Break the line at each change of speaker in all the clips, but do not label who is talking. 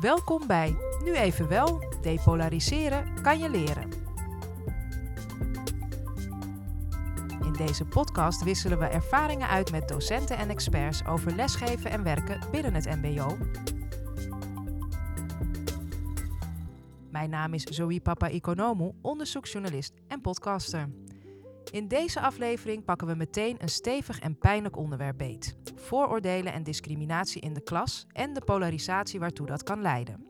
Welkom bij Nu even wel, depolariseren kan je leren. In deze podcast wisselen we ervaringen uit met docenten en experts over lesgeven en werken binnen het MBO. Mijn naam is Zoe Papa Economou, onderzoeksjournalist en podcaster. In deze aflevering pakken we meteen een stevig en pijnlijk onderwerp beet: vooroordelen en discriminatie in de klas en de polarisatie waartoe dat kan leiden.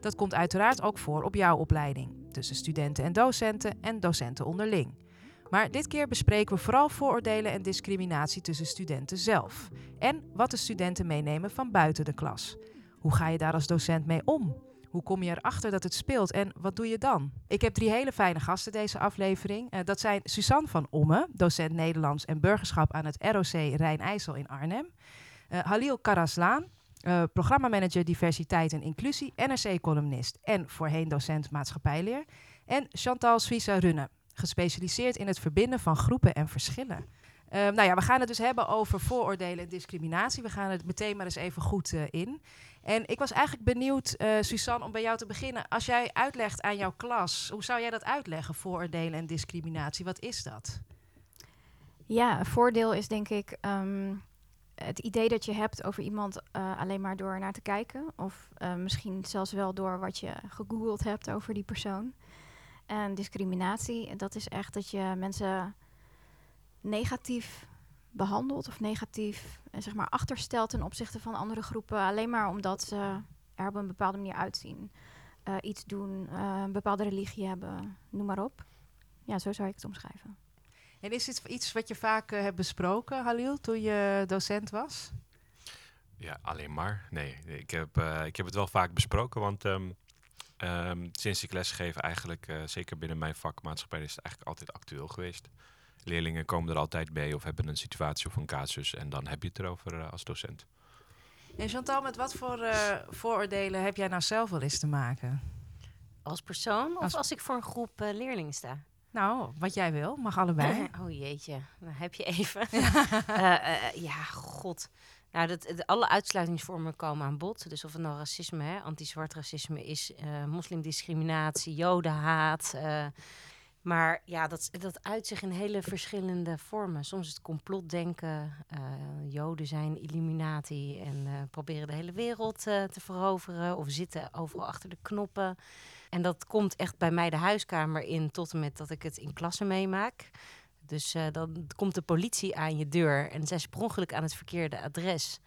Dat komt uiteraard ook voor op jouw opleiding, tussen studenten en docenten en docenten onderling. Maar dit keer bespreken we vooral vooroordelen en discriminatie tussen studenten zelf. En wat de studenten meenemen van buiten de klas. Hoe ga je daar als docent mee om? Hoe kom je erachter dat het speelt en wat doe je dan? Ik heb drie hele fijne gasten deze aflevering. Uh, dat zijn Suzanne van Omme, docent Nederlands en burgerschap aan het ROC Rijn-IJssel in Arnhem. Uh, Halil Karaslaan, uh, programmamanager diversiteit en inclusie, NRC-columnist en voorheen docent maatschappijleer. En Chantal Suisse Runne, gespecialiseerd in het verbinden van groepen en verschillen. Uh, nou ja, we gaan het dus hebben over vooroordelen en discriminatie. We gaan het meteen maar eens even goed uh, in. En ik was eigenlijk benieuwd, uh, Suzanne, om bij jou te beginnen. Als jij uitlegt aan jouw klas, hoe zou jij dat uitleggen, vooroordelen en discriminatie? Wat is dat?
Ja, voordeel is denk ik um, het idee dat je hebt over iemand uh, alleen maar door naar te kijken. Of misschien zelfs wel door wat je gegoogeld hebt over die persoon. En discriminatie, dat is echt dat je mensen negatief behandelt of negatief zeg maar, achterstelt ten opzichte van andere groepen, alleen maar omdat ze er op een bepaalde manier uitzien. Uh, iets doen, uh, een bepaalde religie hebben, noem maar op. Ja, zo zou ik het omschrijven.
En is dit iets wat je vaak uh, hebt besproken, Halil, toen je docent was?
Ja, alleen maar. Nee, ik heb, ik heb het wel vaak besproken, want um, um, sinds ik lesgeef eigenlijk, zeker binnen mijn vak maatschappij, is het eigenlijk altijd actueel geweest leerlingen komen er altijd mee of hebben een situatie of een casus en dan heb je het erover uh, als docent.
En Chantal, met wat voor uh, vooroordelen heb jij nou zelf wel eens te maken?
Als persoon of als, als ik voor een groep uh, leerlingen sta?
Nou, wat jij wil, mag allebei.
oh jeetje, dan heb je even. ja, god. Nou, dat, de, alle uitsluitingsvormen komen aan bod. Dus of het nou racisme, anti-zwart racisme is, moslimdiscriminatie, jodenhaat... Maar ja, dat, dat uit zich in hele verschillende vormen. Soms het complotdenken, uh, Joden zijn Illuminati en uh, proberen de hele wereld uh, te veroveren of zitten overal achter de knoppen. En dat komt echt bij mij de huiskamer in tot en met dat ik het in klassen meemaak. Dus dan komt de politie aan je deur en zij ongeluk aan het verkeerde adres.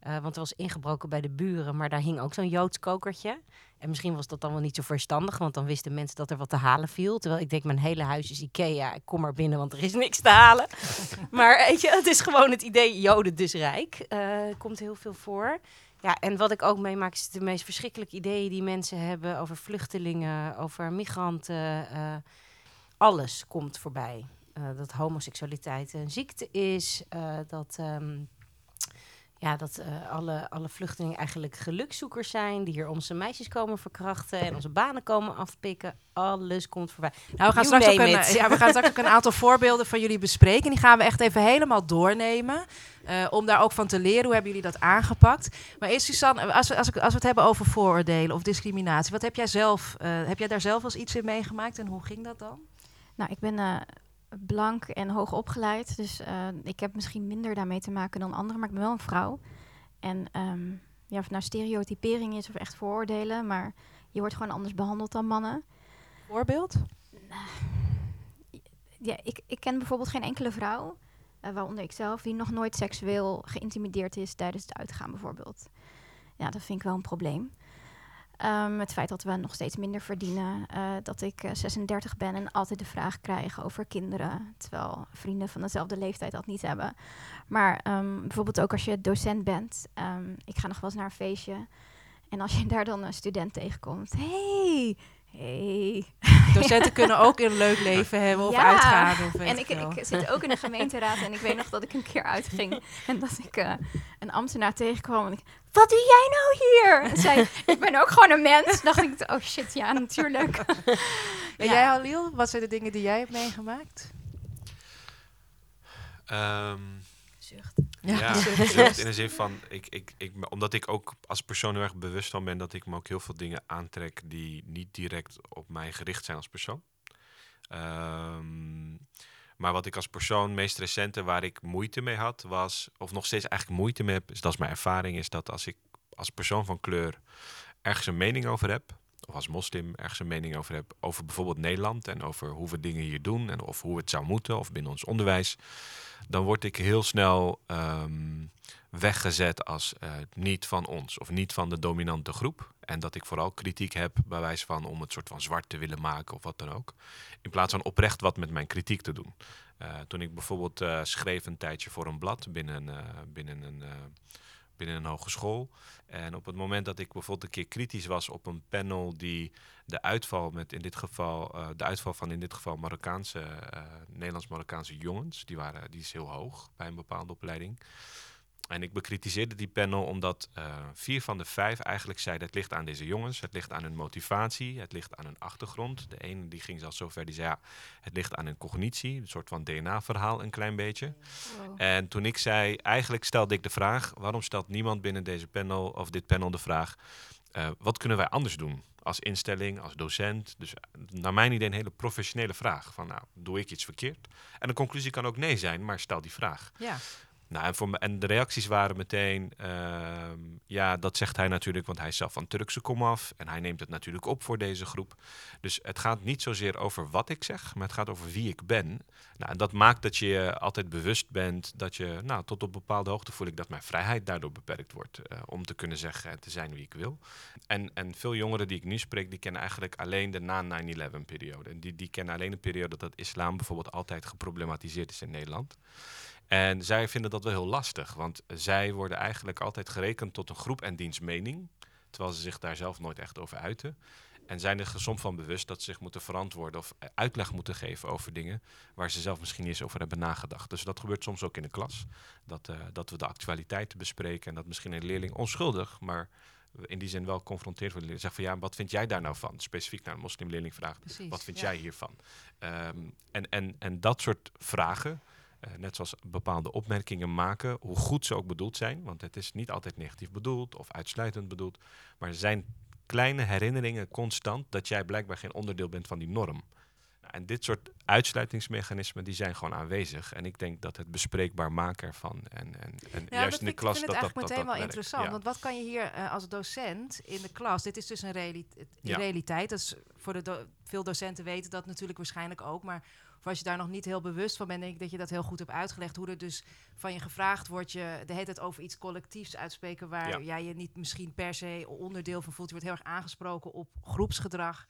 Want er was ingebroken bij de buren, maar daar hing ook zo'n Joods kokertje. En misschien was dat dan wel niet zo verstandig, want dan wisten mensen dat er wat te halen viel. Terwijl ik denk, mijn hele huis is Ikea, ik kom maar binnen, want er is niks te halen. maar weet je, het is gewoon het idee, Joden dus rijk. Uh, komt heel veel voor. Ja, en wat ik ook meemaak is de meest verschrikkelijke ideeën die mensen hebben over vluchtelingen, over migranten. Uh, alles komt voorbij. dat homoseksualiteit een ziekte is, dat... Um, ja, dat uh, alle, alle vluchtelingen eigenlijk gelukzoekers zijn. Die hier onze meisjes komen verkrachten en onze banen komen afpikken. Alles komt voorbij.
Nou, we gaan, straks ook, een, ja, we gaan straks ook een aantal voorbeelden van jullie bespreken. Die gaan we echt even helemaal doornemen. Uh, om daar ook van te leren. Hoe hebben jullie dat aangepakt? Maar eerst Suzanne, als we, als, we, als we het hebben over vooroordelen of discriminatie. Wat heb jij zelf, uh, heb jij daar zelf wel eens iets in meegemaakt? En hoe ging dat dan?
Nou, ik ben blank en hoog opgeleid. Dus uh, ik heb misschien minder daarmee te maken dan anderen, maar ik ben wel een vrouw. En um, ja, of het nou stereotypering is of echt vooroordelen, maar je wordt gewoon anders behandeld dan mannen.
Voorbeeld?
Ja, ik, ik ken bijvoorbeeld geen enkele vrouw, uh, waaronder ik zelf, die nog nooit seksueel geïntimideerd is tijdens het uitgaan bijvoorbeeld. Ja, dat vind ik wel een probleem. Um, het feit dat we nog steeds minder verdienen. Uh, dat ik uh, 36 ben en altijd de vraag krijg over kinderen. Terwijl vrienden van dezelfde leeftijd dat niet hebben. Maar um, bijvoorbeeld ook als je docent bent. Um, ik ga nog wel eens naar een feestje. En als je daar dan een student tegenkomt. Hey, Hey.
Docenten kunnen ook een leuk leven hebben of ja. uitgaan. Of
en ik, ik, zit ook in de gemeenteraad en ik weet nog dat ik een keer uitging en dat ik uh, een ambtenaar tegenkwam en ik, wat doe jij nou hier? En zei, ik ben ook gewoon een mens. dacht ik, oh shit, ja, natuurlijk.
En ja. jij, Halil, wat zijn de dingen die jij hebt meegemaakt?
Um, Zucht.
Ja,
Ja,
zucht.
zucht in de zin van, ik, ik, ik, omdat ik ook als persoon heel erg bewust van ben dat ik me ook heel veel dingen aantrek die niet direct op mij gericht zijn als persoon. Ehm, maar wat ik als persoon meest recente waar ik moeite mee had, was, of nog steeds eigenlijk moeite mee heb, is dat is mijn ervaring, is dat als ik als persoon van kleur ergens een mening over heb, of als moslim ergens een mening over heb, over bijvoorbeeld Nederland en over hoe we dingen hier doen en of hoe het zou moeten, of binnen ons onderwijs, dan word ik heel snel ehm, weggezet als eh, niet van ons of niet van de dominante groep. En dat ik vooral kritiek heb bij wijze van om het soort van zwart te willen maken of wat dan ook. In plaats van oprecht wat met mijn kritiek te doen. Eh, toen ik bijvoorbeeld eh, schreef een tijdje voor een blad binnen, eh, binnen, een, binnen een hogeschool. En op het moment dat ik bijvoorbeeld een keer kritisch was op een panel die de uitval met in dit geval, de uitval van in dit geval Marokkaanse, Nederlands-Marokkaanse jongens, die, waren, die is heel hoog bij een bepaalde opleiding. En ik bekritiseerde die panel omdat eh, vier van de vijf eigenlijk zeiden... het ligt aan deze jongens, het ligt aan hun motivatie, het ligt aan hun achtergrond. De ene die ging zelfs zover, die zei ja, het ligt aan hun cognitie. Een soort van DNA-verhaal een klein beetje.
Wow.
En toen ik zei, eigenlijk stelde ik de vraag... waarom stelt niemand binnen deze panel of dit panel de vraag... eh, wat kunnen wij anders doen als instelling, als docent? Dus eh, naar mijn idee een hele professionele vraag. Van nou, doe ik iets verkeerd? En de conclusie kan ook nee zijn, maar stel die vraag.
Ja.
Nou, en, de reacties waren meteen, ehm, ja, dat zegt hij natuurlijk, want hij is zelf van Turkse komaf en hij neemt het natuurlijk op voor deze groep. Dus het gaat niet zozeer over wat ik zeg, maar het gaat over wie ik ben. Nou, en dat maakt dat je je altijd bewust bent dat je, nou, tot op bepaalde hoogte voel ik dat mijn vrijheid daardoor beperkt wordt eh, om te kunnen zeggen en te zijn wie ik wil. En, en veel jongeren die ik nu spreek, die kennen eigenlijk alleen de na 9-11 periode. En die, die kennen alleen de periode dat islam bijvoorbeeld altijd geproblematiseerd is in Nederland. En zij vinden dat wel heel lastig, want zij worden eigenlijk altijd gerekend tot een groep en diens mening, terwijl ze zich daar zelf nooit echt over uiten. En zijn er soms van bewust dat ze zich moeten verantwoorden of eh, uitleg moeten geven over dingen waar ze zelf misschien niet eens over hebben nagedacht. Dus dat gebeurt soms ook in de klas. Dat, eh, dat we de actualiteiten bespreken en dat misschien een leerling onschuldig, maar in die zin wel confronteerd wordt. Zegt van ja, wat vind jij daar nou van? Specifiek naar een moslimleerling vraagt.
Precies.
Wat vind
ja.
jij hiervan? Ehm, en, en, en dat soort vragen, net zoals bepaalde opmerkingen maken, hoe goed ze ook bedoeld zijn, want het is niet altijd negatief bedoeld of uitsluitend bedoeld, maar er zijn kleine herinneringen constant dat jij blijkbaar geen onderdeel bent van die norm. Nou, en dit soort uitsluitingsmechanismen die zijn gewoon aanwezig. En ik denk dat het bespreekbaar maken ervan en, en, en
Ja,
juist
dat
in de
vind ik-
klas
vind
dat
het
dat,
eigenlijk
dat,
meteen
dat
wel
werkt.
interessant.
Ja.
Want wat kan je hier eh, als docent in de klas? Dit is dus een reali-
Ja.
realiteit. Dat is voor de do- veel docenten weten dat natuurlijk waarschijnlijk ook. Maar voor als je daar nog niet heel bewust van bent, denk ik dat je dat heel goed hebt uitgelegd. Hoe er dus van je gevraagd wordt je de hele tijd over iets collectiefs uitspreken waar
Ja.
jij je niet misschien per se onderdeel van voelt. Je wordt heel erg aangesproken op groepsgedrag.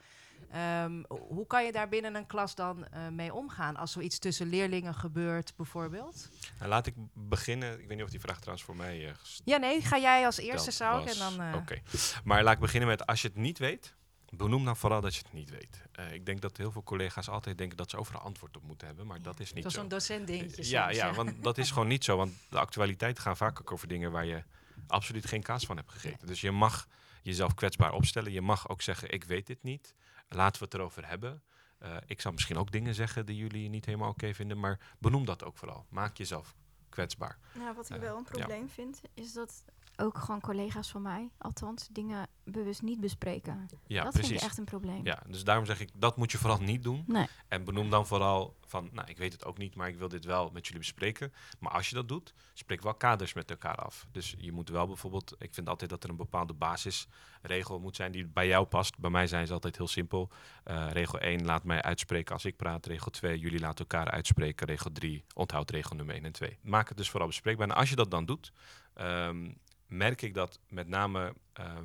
Ehm, hoe kan je daar binnen een klas dan eh, mee omgaan als zoiets tussen leerlingen gebeurt, bijvoorbeeld?
Nou, laat ik beginnen. Ik weet niet of die vraag trouwens voor mij eh,
Ja, nee, ga jij als eerste zou ik en dan. eh,
Oké. Maar laat ik beginnen met als je het niet weet. Benoem dan vooral dat je het niet weet. Eh, ik denk dat heel veel collega's altijd denken dat ze overal antwoord op moeten hebben, maar dat is niet
Dat is
zo.
zo'n docent dingetje.
ja, ja, want dat is gewoon niet zo. Want de actualiteiten gaan vaak ook over dingen waar je absoluut geen kaas van hebt gegeten. Dus je mag jezelf kwetsbaar opstellen. Je mag ook zeggen, ik weet dit niet. Laten we het erover hebben. Eh, ik zou misschien ook dingen zeggen die jullie niet helemaal oké vinden, maar benoem dat ook vooral. Maak jezelf kwetsbaar.
Nou, wat ik
Eh,
wel een
ja.
probleem vind, is dat ook gewoon collega's van mij, althans, dingen bewust niet bespreken.
Ja,
dat
precies.
vind ik echt een probleem.
Ja, dus daarom zeg ik, dat moet je vooral niet doen.
Nee.
En benoem dan vooral van, nou, ik weet het ook niet, maar ik wil dit wel met jullie bespreken. Maar als je dat doet, spreek wel kaders met elkaar af. Dus je moet wel bijvoorbeeld, ik vind altijd dat er een bepaalde basisregel moet zijn die bij jou past. Bij mij zijn ze altijd heel simpel. Eh, regel 1, laat mij uitspreken als ik praat. Regel 2, jullie laten elkaar uitspreken. Regel 3, onthoud regel nummer 1 en 2. Maak het dus vooral bespreekbaar. En als je dat dan doet, ehm, merk ik dat met name ehm,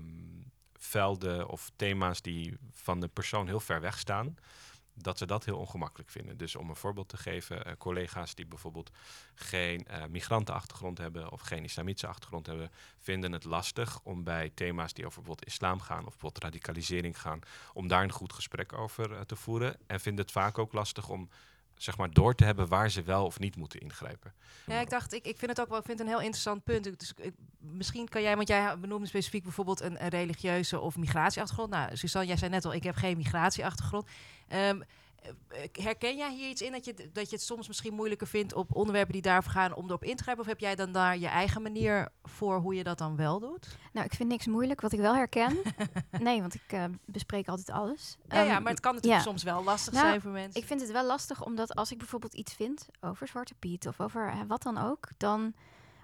velden of thema's die van de persoon heel ver weg staan, dat ze dat heel ongemakkelijk vinden. Dus om een voorbeeld te geven, eh, collega's die bijvoorbeeld geen eh, migrantenachtergrond hebben of geen islamitische achtergrond hebben, vinden het lastig om bij thema's die over bijvoorbeeld islam gaan of bijvoorbeeld radicalisering gaan, om daar een goed gesprek over eh, te voeren. En vinden het vaak ook lastig om zeg maar door te hebben waar ze wel of niet moeten ingrijpen.
Ja, ik dacht, ik, ik vind het ook wel ik vind een heel interessant punt. Dus, ik- misschien kan jij, want jij benoemde specifiek bijvoorbeeld een, religieuze of migratieachtergrond. Nou, Suzanne, jij zei net al, ik heb geen migratieachtergrond. Ehm, Eh, Herken jij hier iets in dat je, het- dat je het soms misschien moeilijker vindt op onderwerpen die daarover gaan om erop in te grijpen? Of heb jij dan daar je eigen manier voor hoe je dat dan wel doet?
Nou, ik vind niks moeilijk. Wat ik wel herken. nee, want ik eh, bespreek altijd alles.
Ja, ja,
Ehm,
maar het kan natuurlijk
ja.
soms wel lastig
Nou,
zijn voor mensen.
Ik vind het wel lastig, omdat als ik bijvoorbeeld iets vind over Zwarte Piet of over eh, wat dan ook, dan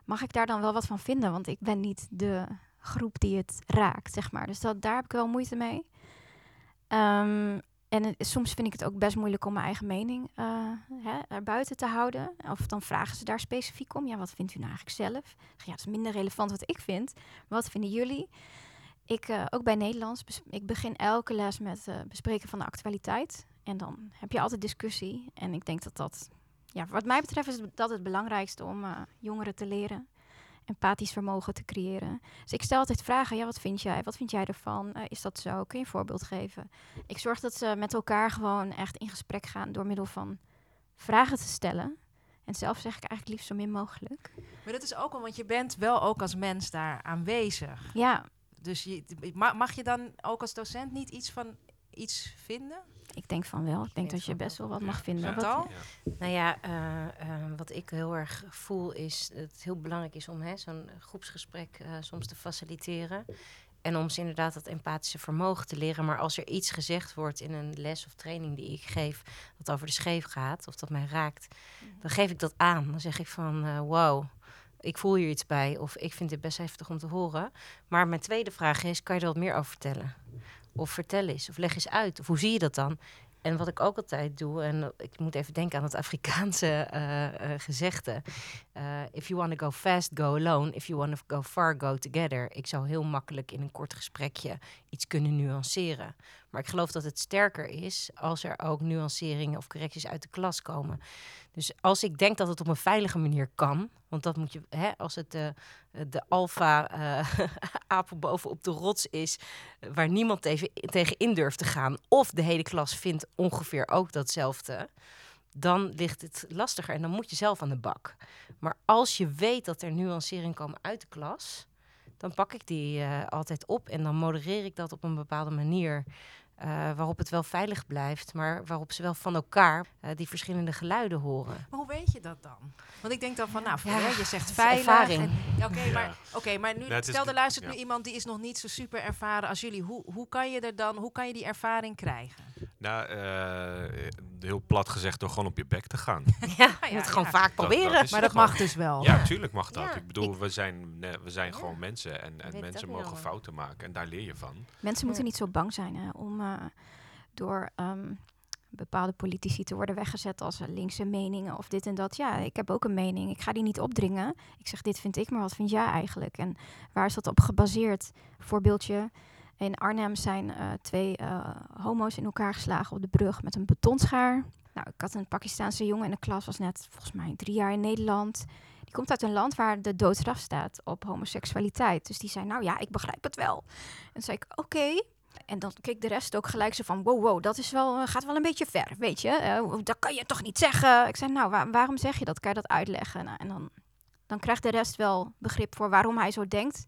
mag ik daar dan wel wat van vinden. Want ik ben niet de groep die het raakt, zeg maar. Dus dat, daar heb ik wel moeite mee. Ehm, en soms vind ik het ook best moeilijk om mijn eigen mening eh hè, erbuiten te houden. Of dan vragen ze daar specifiek om. Ja, wat vindt u nou eigenlijk zelf? Ja, het is minder relevant wat ik vind. Wat vinden jullie? Ik, eh, ook bij Nederlands, ik begin elke les met eh, bespreken van de actualiteit. En dan heb je altijd discussie. En ik denk dat dat, ja, wat mij betreft is dat het belangrijkste om jongeren te leren. Empathisch vermogen te creëren. Dus ik stel altijd vragen. Ja, wat vind jij? Wat vind jij ervan? Eh, is dat zo? Kun je een voorbeeld geven? Ik zorg dat ze met elkaar gewoon echt in gesprek gaan door middel van vragen te stellen. En zelf zeg ik eigenlijk liefst zo min mogelijk.
Maar dat is ook wel, want je bent wel ook als mens daar aanwezig.
Ja,
Dus je, ma- mag je dan ook als docent niet iets van iets vinden?
ik denk van wel. Ik denk dat je best wel wat mag vinden.
Ja.
Wat-.
Nou ja, eh, eh, wat ik heel erg voel is dat het heel belangrijk is om hè, zo'n groepsgesprek eh, soms te faciliteren. En om ze inderdaad dat empathische vermogen te leren. Maar als er iets gezegd wordt in een les of training die ik geef, dat over de scheef gaat of dat mij raakt, dan geef ik dat aan. Dan zeg ik van eh, wow, ik voel hier iets bij. Of ik vind dit best heftig om te horen. Maar mijn tweede vraag is, kan je er wat meer over vertellen? Of vertel eens, of leg eens uit. Of hoe zie je dat dan? En wat ik ook altijd doe, en ik moet even denken aan het Afrikaanse eh, gezegde. eh, if you want to go fast, go alone. If you want to go far, go together. Ik zou heel makkelijk in een kort gesprekje kunnen nuanceren. Maar ik geloof dat het sterker is als er ook nuanceringen of correcties uit de klas komen. Dus als ik denk dat het op een veilige manier kan, want dat moet je, hè, als het de, de alfa eh apel bovenop de rots is, eh, waar niemand tegen, tegen in durft te gaan, of de hele klas vindt ongeveer ook datzelfde, dan ligt het lastiger en dan moet je zelf aan de bak. Maar als je weet dat er nuanceringen komen uit de klas, dan pak ik die eh, altijd op en dan modereer ik dat op een bepaalde manier. Eh, waarop het wel veilig blijft, maar waarop ze wel van elkaar eh, die verschillende geluiden horen.
Maar hoe weet je dat dan? Want ik denk dan van, nou,
Ja,
je zegt veilig.
ervaring.
en- ja, Oké, maar, oké, maar nu, stel er
de-
luistert
ja.
nu iemand die is nog niet zo super ervaren als jullie. Hoe, hoe kan je er dan, hoe kan je die ervaring krijgen?
Nou, eh, heel plat gezegd door gewoon op je bek te gaan.
Ja, je
ja,
moet het gewoon
ja.
vaak
Dat-
proberen.
dat
Maar dat mag dus wel.
Ja, tuurlijk mag dat.
Ja,
ik bedoel,
ik-
we zijn, we zijn
Ja.
gewoon mensen en, en mensen mogen fouten maken en daar leer je van.
Mensen moeten niet zo bang zijn hè, om eh, door ehm, bepaalde politici te worden weggezet als linkse meningen of dit en dat. Ja, ik heb ook een mening. Ik ga die niet opdringen. Ik zeg, dit vind ik, maar wat vind jij eigenlijk? En waar is dat op gebaseerd? Voorbeeldje. In Arnhem zijn eh, twee eh, homo's in elkaar geslagen op de brug met een betonschaar. Nou, ik had een Pakistaanse jongen in de klas, was net volgens mij drie jaar in Nederland. Die komt uit een land waar de doodstraf staat op homoseksualiteit. Dus die zei, nou ja, ik begrijp het wel. En zei ik, oké. En dan keek de rest ook gelijk zo van, wow, wow, dat is wel, eh, gaat wel een beetje ver, weet je. Eh, dat kan je toch niet zeggen? Ik zei, nou, wa- waarom zeg je dat? Kan je dat uitleggen? Nou, en dan, dan krijgt de rest wel begrip voor waarom hij zo denkt.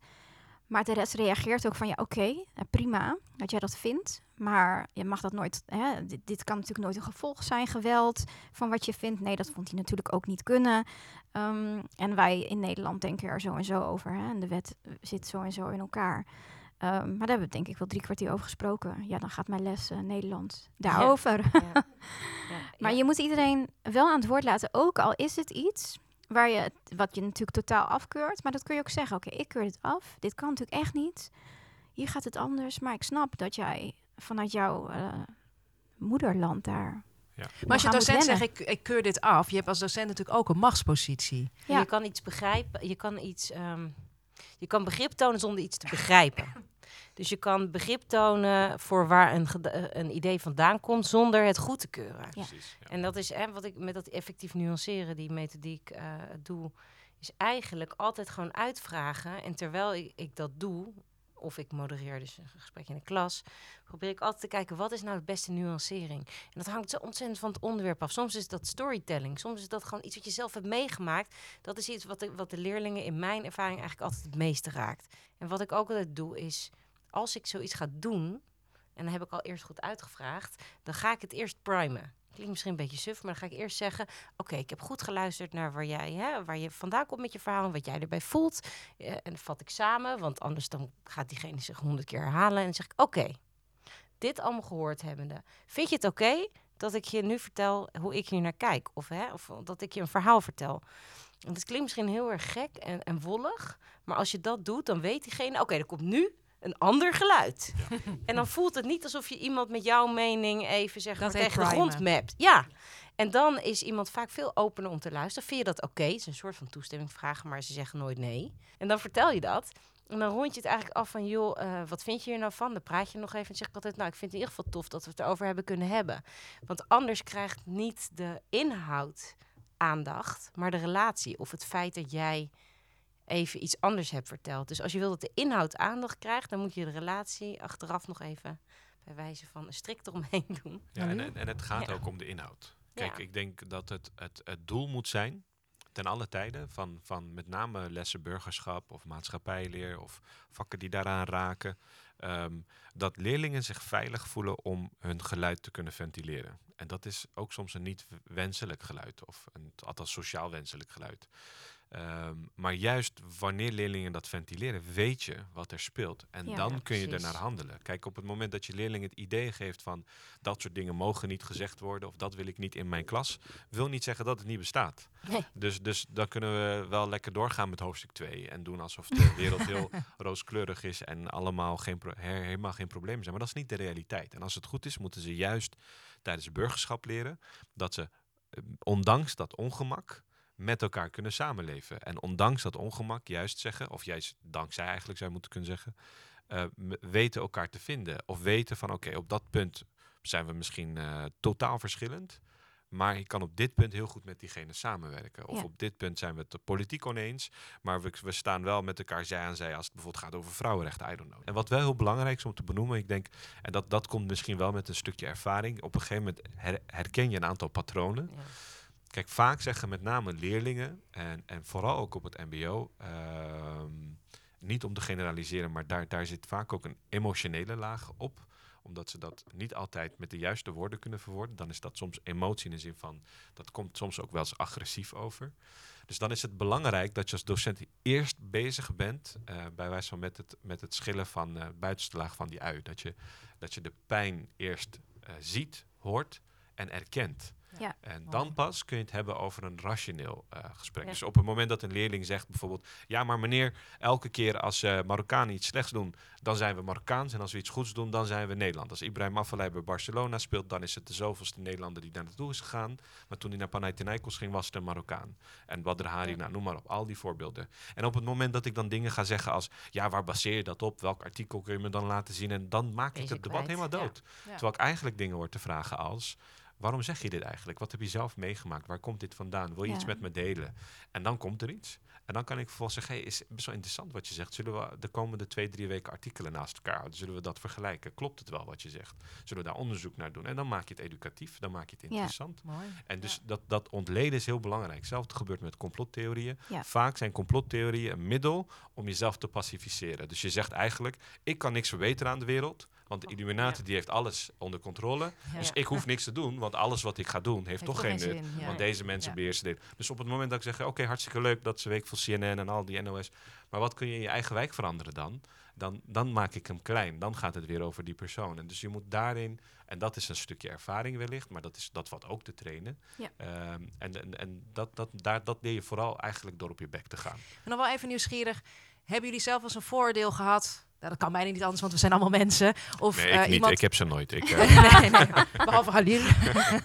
Maar de rest reageert ook van, ja, oké, eh, prima dat jij dat vindt. Maar je mag dat nooit, hè, dit, dit kan natuurlijk nooit een gevolg zijn, geweld, van wat je vindt. Nee, dat vond hij natuurlijk ook niet kunnen. Ehm, en wij in Nederland denken er zo en zo over. Hè? En de wet zit zo en zo in elkaar. Ehm, maar daar hebben we denk ik wel drie kwartier over gesproken. Ja, dan gaat mijn les eh, Nederlands daarover.
Ja. Ja.
Maar
ja.
je moet iedereen wel aan het woord laten. Ook al is het iets waar je, het- wat je natuurlijk totaal afkeurt. Maar dat kun je ook zeggen. Oké, ik keur dit af. Dit kan natuurlijk echt niet. Hier gaat het anders. Maar ik snap dat jij vanuit jouw eh, moederland daar...
Ja.
Maar als je docent zegt, ik, ik keur dit af. Je hebt als docent natuurlijk ook een machtspositie.
Ja.
Je kan iets begrijpen, je kan iets, ehm, je kan begrip tonen zonder iets te begrijpen. Dus je kan begrip tonen voor waar een, eh, een idee vandaan komt zonder het goed te keuren.
Ja.
Precies. Ja.
En dat is hè, wat ik met dat effectief nuanceren, die methodiek eh, doe, is eigenlijk altijd gewoon uitvragen. En terwijl ik, ik dat doe, of ik modereer dus een gesprek in de klas, probeer ik altijd te kijken wat is nou de beste nuancering. En dat hangt zo ontzettend van het onderwerp af. Soms is dat storytelling, soms is dat gewoon iets wat je zelf hebt meegemaakt. Dat is iets wat de, wat de leerlingen in mijn ervaring eigenlijk altijd het meeste raakt. En wat ik ook altijd doe is, als ik zoiets ga doen, en dan heb ik al eerst goed uitgevraagd, dan ga ik het eerst primen. Klinkt misschien een beetje suf, maar dan ga ik eerst zeggen: Oké, ik heb goed geluisterd naar waar jij, hè, waar je vandaan komt met je verhaal en wat jij erbij voelt. Eh, en dat vat ik samen, want anders dan gaat diegene zich honderd keer herhalen. En dan zeg ik: Oké, dit allemaal gehoord hebbende, vind je het oké dat ik je nu vertel hoe ik hier naar kijk? Of, hè, of dat ik je een verhaal vertel? En dat klinkt misschien heel erg gek en, en wollig, maar als je dat doet, dan weet diegene: Oké, er komt nu een ander geluid. En dan voelt het niet alsof je iemand met jouw mening even zeg
Dat
maar, tegen de grond mapt. Ja. En dan is iemand vaak veel opener om te luisteren. Vind je dat oké? Het is een soort van toestemming vragen, maar ze zeggen nooit nee. En dan vertel je dat. En dan rond je het eigenlijk af van, joh, eh, wat vind je hier nou van? Dan praat je nog even en zeg ik altijd, nou, ik vind het in ieder geval tof dat we het erover hebben kunnen hebben. Want anders krijgt niet de inhoud aandacht, maar de relatie of het feit dat jij even iets anders hebt verteld. Dus als je wil dat de inhoud aandacht krijgt, dan moet je de relatie achteraf nog even bij wijze van een strik eromheen doen.
Ja, en, en, en het gaat
Ja.
ook om de inhoud. Kijk,
Ja.
ik denk dat het, het, het doel moet zijn, ten alle tijden, van, van met name lessen burgerschap of maatschappijleer of vakken die daaraan raken, ehm, dat leerlingen zich veilig voelen om hun geluid te kunnen ventileren. En dat is ook soms een niet wenselijk geluid, of een althans sociaal wenselijk geluid. Ehm, maar juist wanneer leerlingen dat ventileren, weet je wat er speelt. En
Ja,
dan
ja,
kun je er
precies.
naar handelen. Kijk, op het moment dat je leerling het idee geeft van dat soort dingen mogen niet gezegd worden of dat wil ik niet in mijn klas, wil niet zeggen dat het niet bestaat.
Nee.
Dus, dus dan kunnen we wel lekker doorgaan met hoofdstuk 2 en doen alsof de wereld heel rooskleurig is en allemaal geen helemaal geen problemen zijn. Maar dat is niet de realiteit. En als het goed is, moeten ze juist tijdens het burgerschap leren dat ze, eh, ondanks dat ongemak, met elkaar kunnen samenleven. En ondanks dat ongemak juist zeggen, of juist dankzij eigenlijk zou je moeten kunnen zeggen, eh, weten elkaar te vinden. Of weten van oké, op dat punt zijn we misschien eh, totaal verschillend. Maar ik kan op dit punt heel goed met diegene samenwerken. Of
Ja.
op dit punt zijn we het politiek oneens. Maar we, we staan wel met elkaar zij aan zij als het bijvoorbeeld gaat over vrouwenrechten. I don't know. En wat wel heel belangrijk is om te benoemen, ik denk, en dat, dat komt misschien wel met een stukje ervaring. Op een gegeven moment her- herken je een aantal patronen.
Ja.
Kijk, vaak zeggen met name leerlingen, en, en vooral ook op het MBO, ehm, niet om te generaliseren, maar daar, daar zit vaak ook een emotionele laag op omdat ze dat niet altijd met de juiste woorden kunnen verwoorden. Dan is dat soms emotie in de zin van, dat komt soms ook wel eens agressief over. Dus dan is het belangrijk dat je als docent eerst bezig bent, eh, bij wijze van met het, met het schillen van de buitenste laag van die ui. Dat je, dat je de pijn eerst eh, ziet, hoort en erkent.
Ja.
En dan pas kun je het hebben over een rationeel eh, gesprek.
Ja.
Dus op het moment dat een leerling zegt bijvoorbeeld... ja, maar meneer, elke keer als eh Marokkanen iets slechts doen... dan zijn we Marokkaans. En als we iets goeds doen, dan zijn we Nederland. Als Ibrahim Afellay bij Barcelona speelt... dan is het de zoveelste Nederlander die daar naartoe is gegaan. Maar toen hij naar Panathinaikos ging, was het een Marokkaan. En Badr Hari,
Ja.
nou, noem maar op. Al die voorbeelden. En op het moment dat ik dan dingen ga zeggen als... ja, waar baseer je dat op? Welk artikel kun je me dan laten zien? En dan maak ik het debat
kwijt,
helemaal dood.
Ja.
Terwijl ik eigenlijk dingen hoor te vragen als... Waarom zeg je dit eigenlijk? Wat heb je zelf meegemaakt? Waar komt dit vandaan? Wil je iets met me delen? En dan komt er iets. En dan kan ik vervolgens zeggen, hey, is best wel interessant wat je zegt. Zullen we de komende twee, drie weken artikelen naast elkaar houden? Zullen we dat vergelijken? Klopt het wel wat je zegt? Zullen we daar onderzoek naar doen? En dan maak je het educatief, dan maak je het
Ja.
interessant.
Mooi.
En dus dat, dat ontleden is heel belangrijk. Hetzelfde gebeurt met complottheorieën. Vaak zijn complottheorieën een middel om jezelf te pacificeren. Dus je zegt eigenlijk, ik kan niks verbeteren aan de wereld. Want de Illuminati die heeft alles onder controle. Dus ik hoef niks te doen, want alles wat ik ga doen heeft,
Heeft
toch geen nut. Want deze mensen beheersen dit. Dus op het moment dat ik zeg, oké, hartstikke leuk dat ze week van CNN en al die NOS. Maar wat kun je in je eigen wijk veranderen dan? Dan, dan maak ik hem klein. Dan gaat het weer over die persoon. En dus je moet daarin, en dat is een stukje ervaring wellicht, maar dat, is, dat valt ook te trainen.
Ja.
Ehm, en en, en dat, dat, daar, dat leer je vooral eigenlijk door op je bek te gaan.
Ben nog wel even nieuwsgierig. Hebben jullie zelf als een voordeel gehad? Nou, dat kan bijna niet anders, want we zijn allemaal mensen. Of
Nee,
eh,
ik niet.
iemand...
Ik heb ze nooit. Ik, eh,
nee, nee, behalve Halil.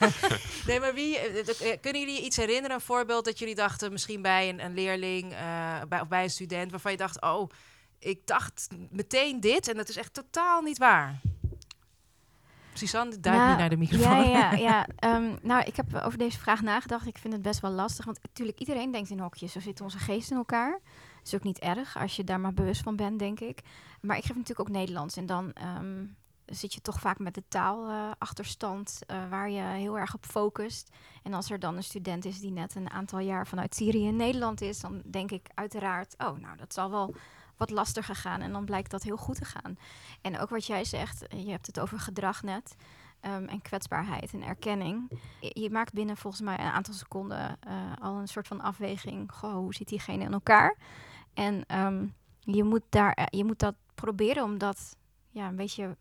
nee, maar wie, eh, eh, kunnen jullie iets herinneren, een voorbeeld dat jullie dachten, misschien bij een, een leerling eh, bij, of bij een student, waarvan je dacht, oh, ik dacht meteen dit en dat is echt totaal niet waar. Suzanne, duik
Nou,
nu naar de microfoon.
Ja, ja, ja. Ehm, nou, ik heb over deze vraag nagedacht. Ik vind het best wel lastig. Want natuurlijk, iedereen denkt in hokjes. Zo zitten onze geesten in elkaar. Is ook niet erg als je daar maar bewust van bent, denk ik. Maar ik geef natuurlijk ook Nederlands. En dan ehm, zit je toch vaak met de taalachterstand waar je heel erg op focust. En als er dan een student is die net een aantal jaar vanuit Syrië in Nederland is, dan denk ik uiteraard, oh, nou, dat zal wel wat lastiger gaan. En dan blijkt dat heel goed te gaan. En ook wat jij zegt, je hebt het over gedrag net. ehm, en kwetsbaarheid en erkenning. Je, je maakt binnen volgens mij een aantal seconden eh, al een soort van afweging. Goh, hoe zit diegene in elkaar? En ehm, je, moet daar, eh, je moet dat proberen om dat ja, een beetje